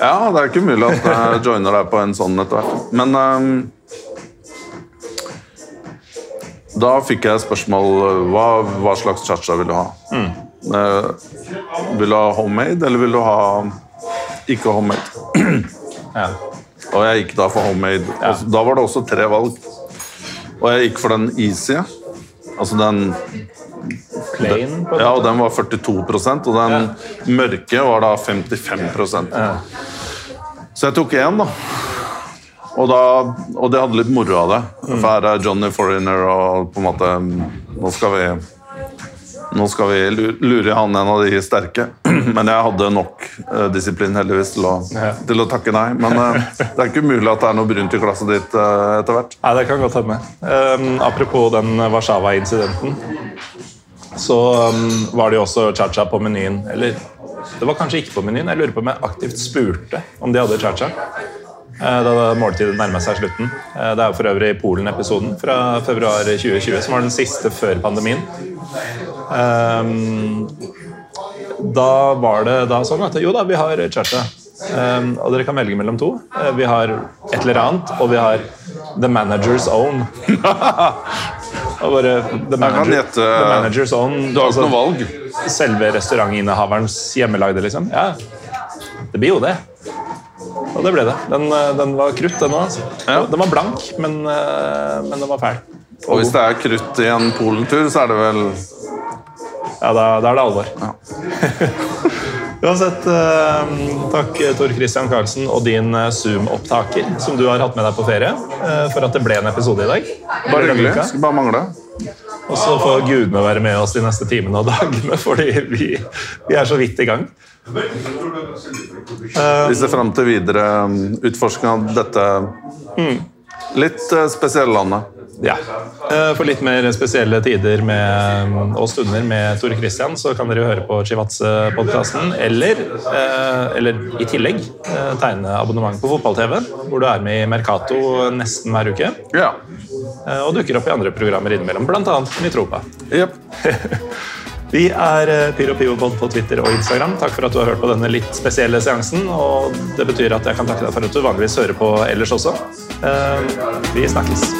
Ja, det er ikke umulig at jeg joiner deg på en sånn etter hvert. Men um, da fikk jeg spørsmål hva, hva slags cha-cha vil du ha. Eh, vil du ha homemade, eller vil du ha ikke homemade? Ja. Og jeg gikk da for homemade. Og da var det også tre valg. Og jeg gikk for den easy. Altså den Plain Ja, og den var 42% og den mørke var da 55 Så jeg tok én, da. Og, da. og det hadde litt moro av det. For her er Johnny Foreigner, og på en måte Nå skal vi nå skal vi lure han en av de sterke. Men jeg hadde nok eh, disiplin heldigvis til å, til å takke nei. Men eh, det er ikke umulig at det er noe brunt i glasset ditt eh, etter hvert. Nei, det kan godt hende. Um, apropos den Warszawa-incidenten, så um, var det jo også cha-cha på menyen. Eller det var kanskje ikke på menyen. Jeg lurer på om jeg aktivt spurte om de hadde cha-cha. eh, Da måltidet nærmet seg slutten. Eh, Det er for øvrig Polen-episoden fra februar 2020, som var den siste før pandemien. Um, da var det da sånn at jo da, vi har cha-cha. Um, og dere kan velge mellom to. Uh, vi har et eller annet, og vi har The Manager's Own. og bare The, manager, gjette- the Manager's Own. Du har ikke altså, noe valg. Selve restaurantinnehaverens hjemmelagde, liksom. Ja, det blir jo det. Og det ble det. Den, eh, den var krutt, den òg. Altså. Ja. Den var blank, men, eh, men den var fæl. Og hvis det er krutt i en Polentur, så er det vel Ja, da, da er det alvor. Uansett, eh, takk Tor Christian Karlsen og din eh, Zoom-opptaker som du har hatt med deg på ferie, eh, for at det ble en episode i dag. Bare hyggelig. Skulle bare mangle. Og så får gudene være med oss de neste timene og dagene, fordi vi, vi er så vidt i gang. Vi ser fram til videre utforskning utforsking av dette litt eh, spesielle landet. Ja. Eh, For litt mer spesielle tider med, og stunder med Tore Kristian, så kan dere høre på Chivatse-podkasten, eller, eh, eller i tillegg eh, tegne abonnement på fotball-TV, hvor du er med i Mercato nesten hver uke, Ja. og dukker opp i andre programmer innimellom, bl.a. Mitropa. Yep. Vi er eh, Pyro Pivopod på Twitter og Instagram. Takk for at du har hørt på denne litt spesielle seansen. Og det betyr at jeg kan takke deg for at du vanligvis hører på ellers også. Vi snakkes.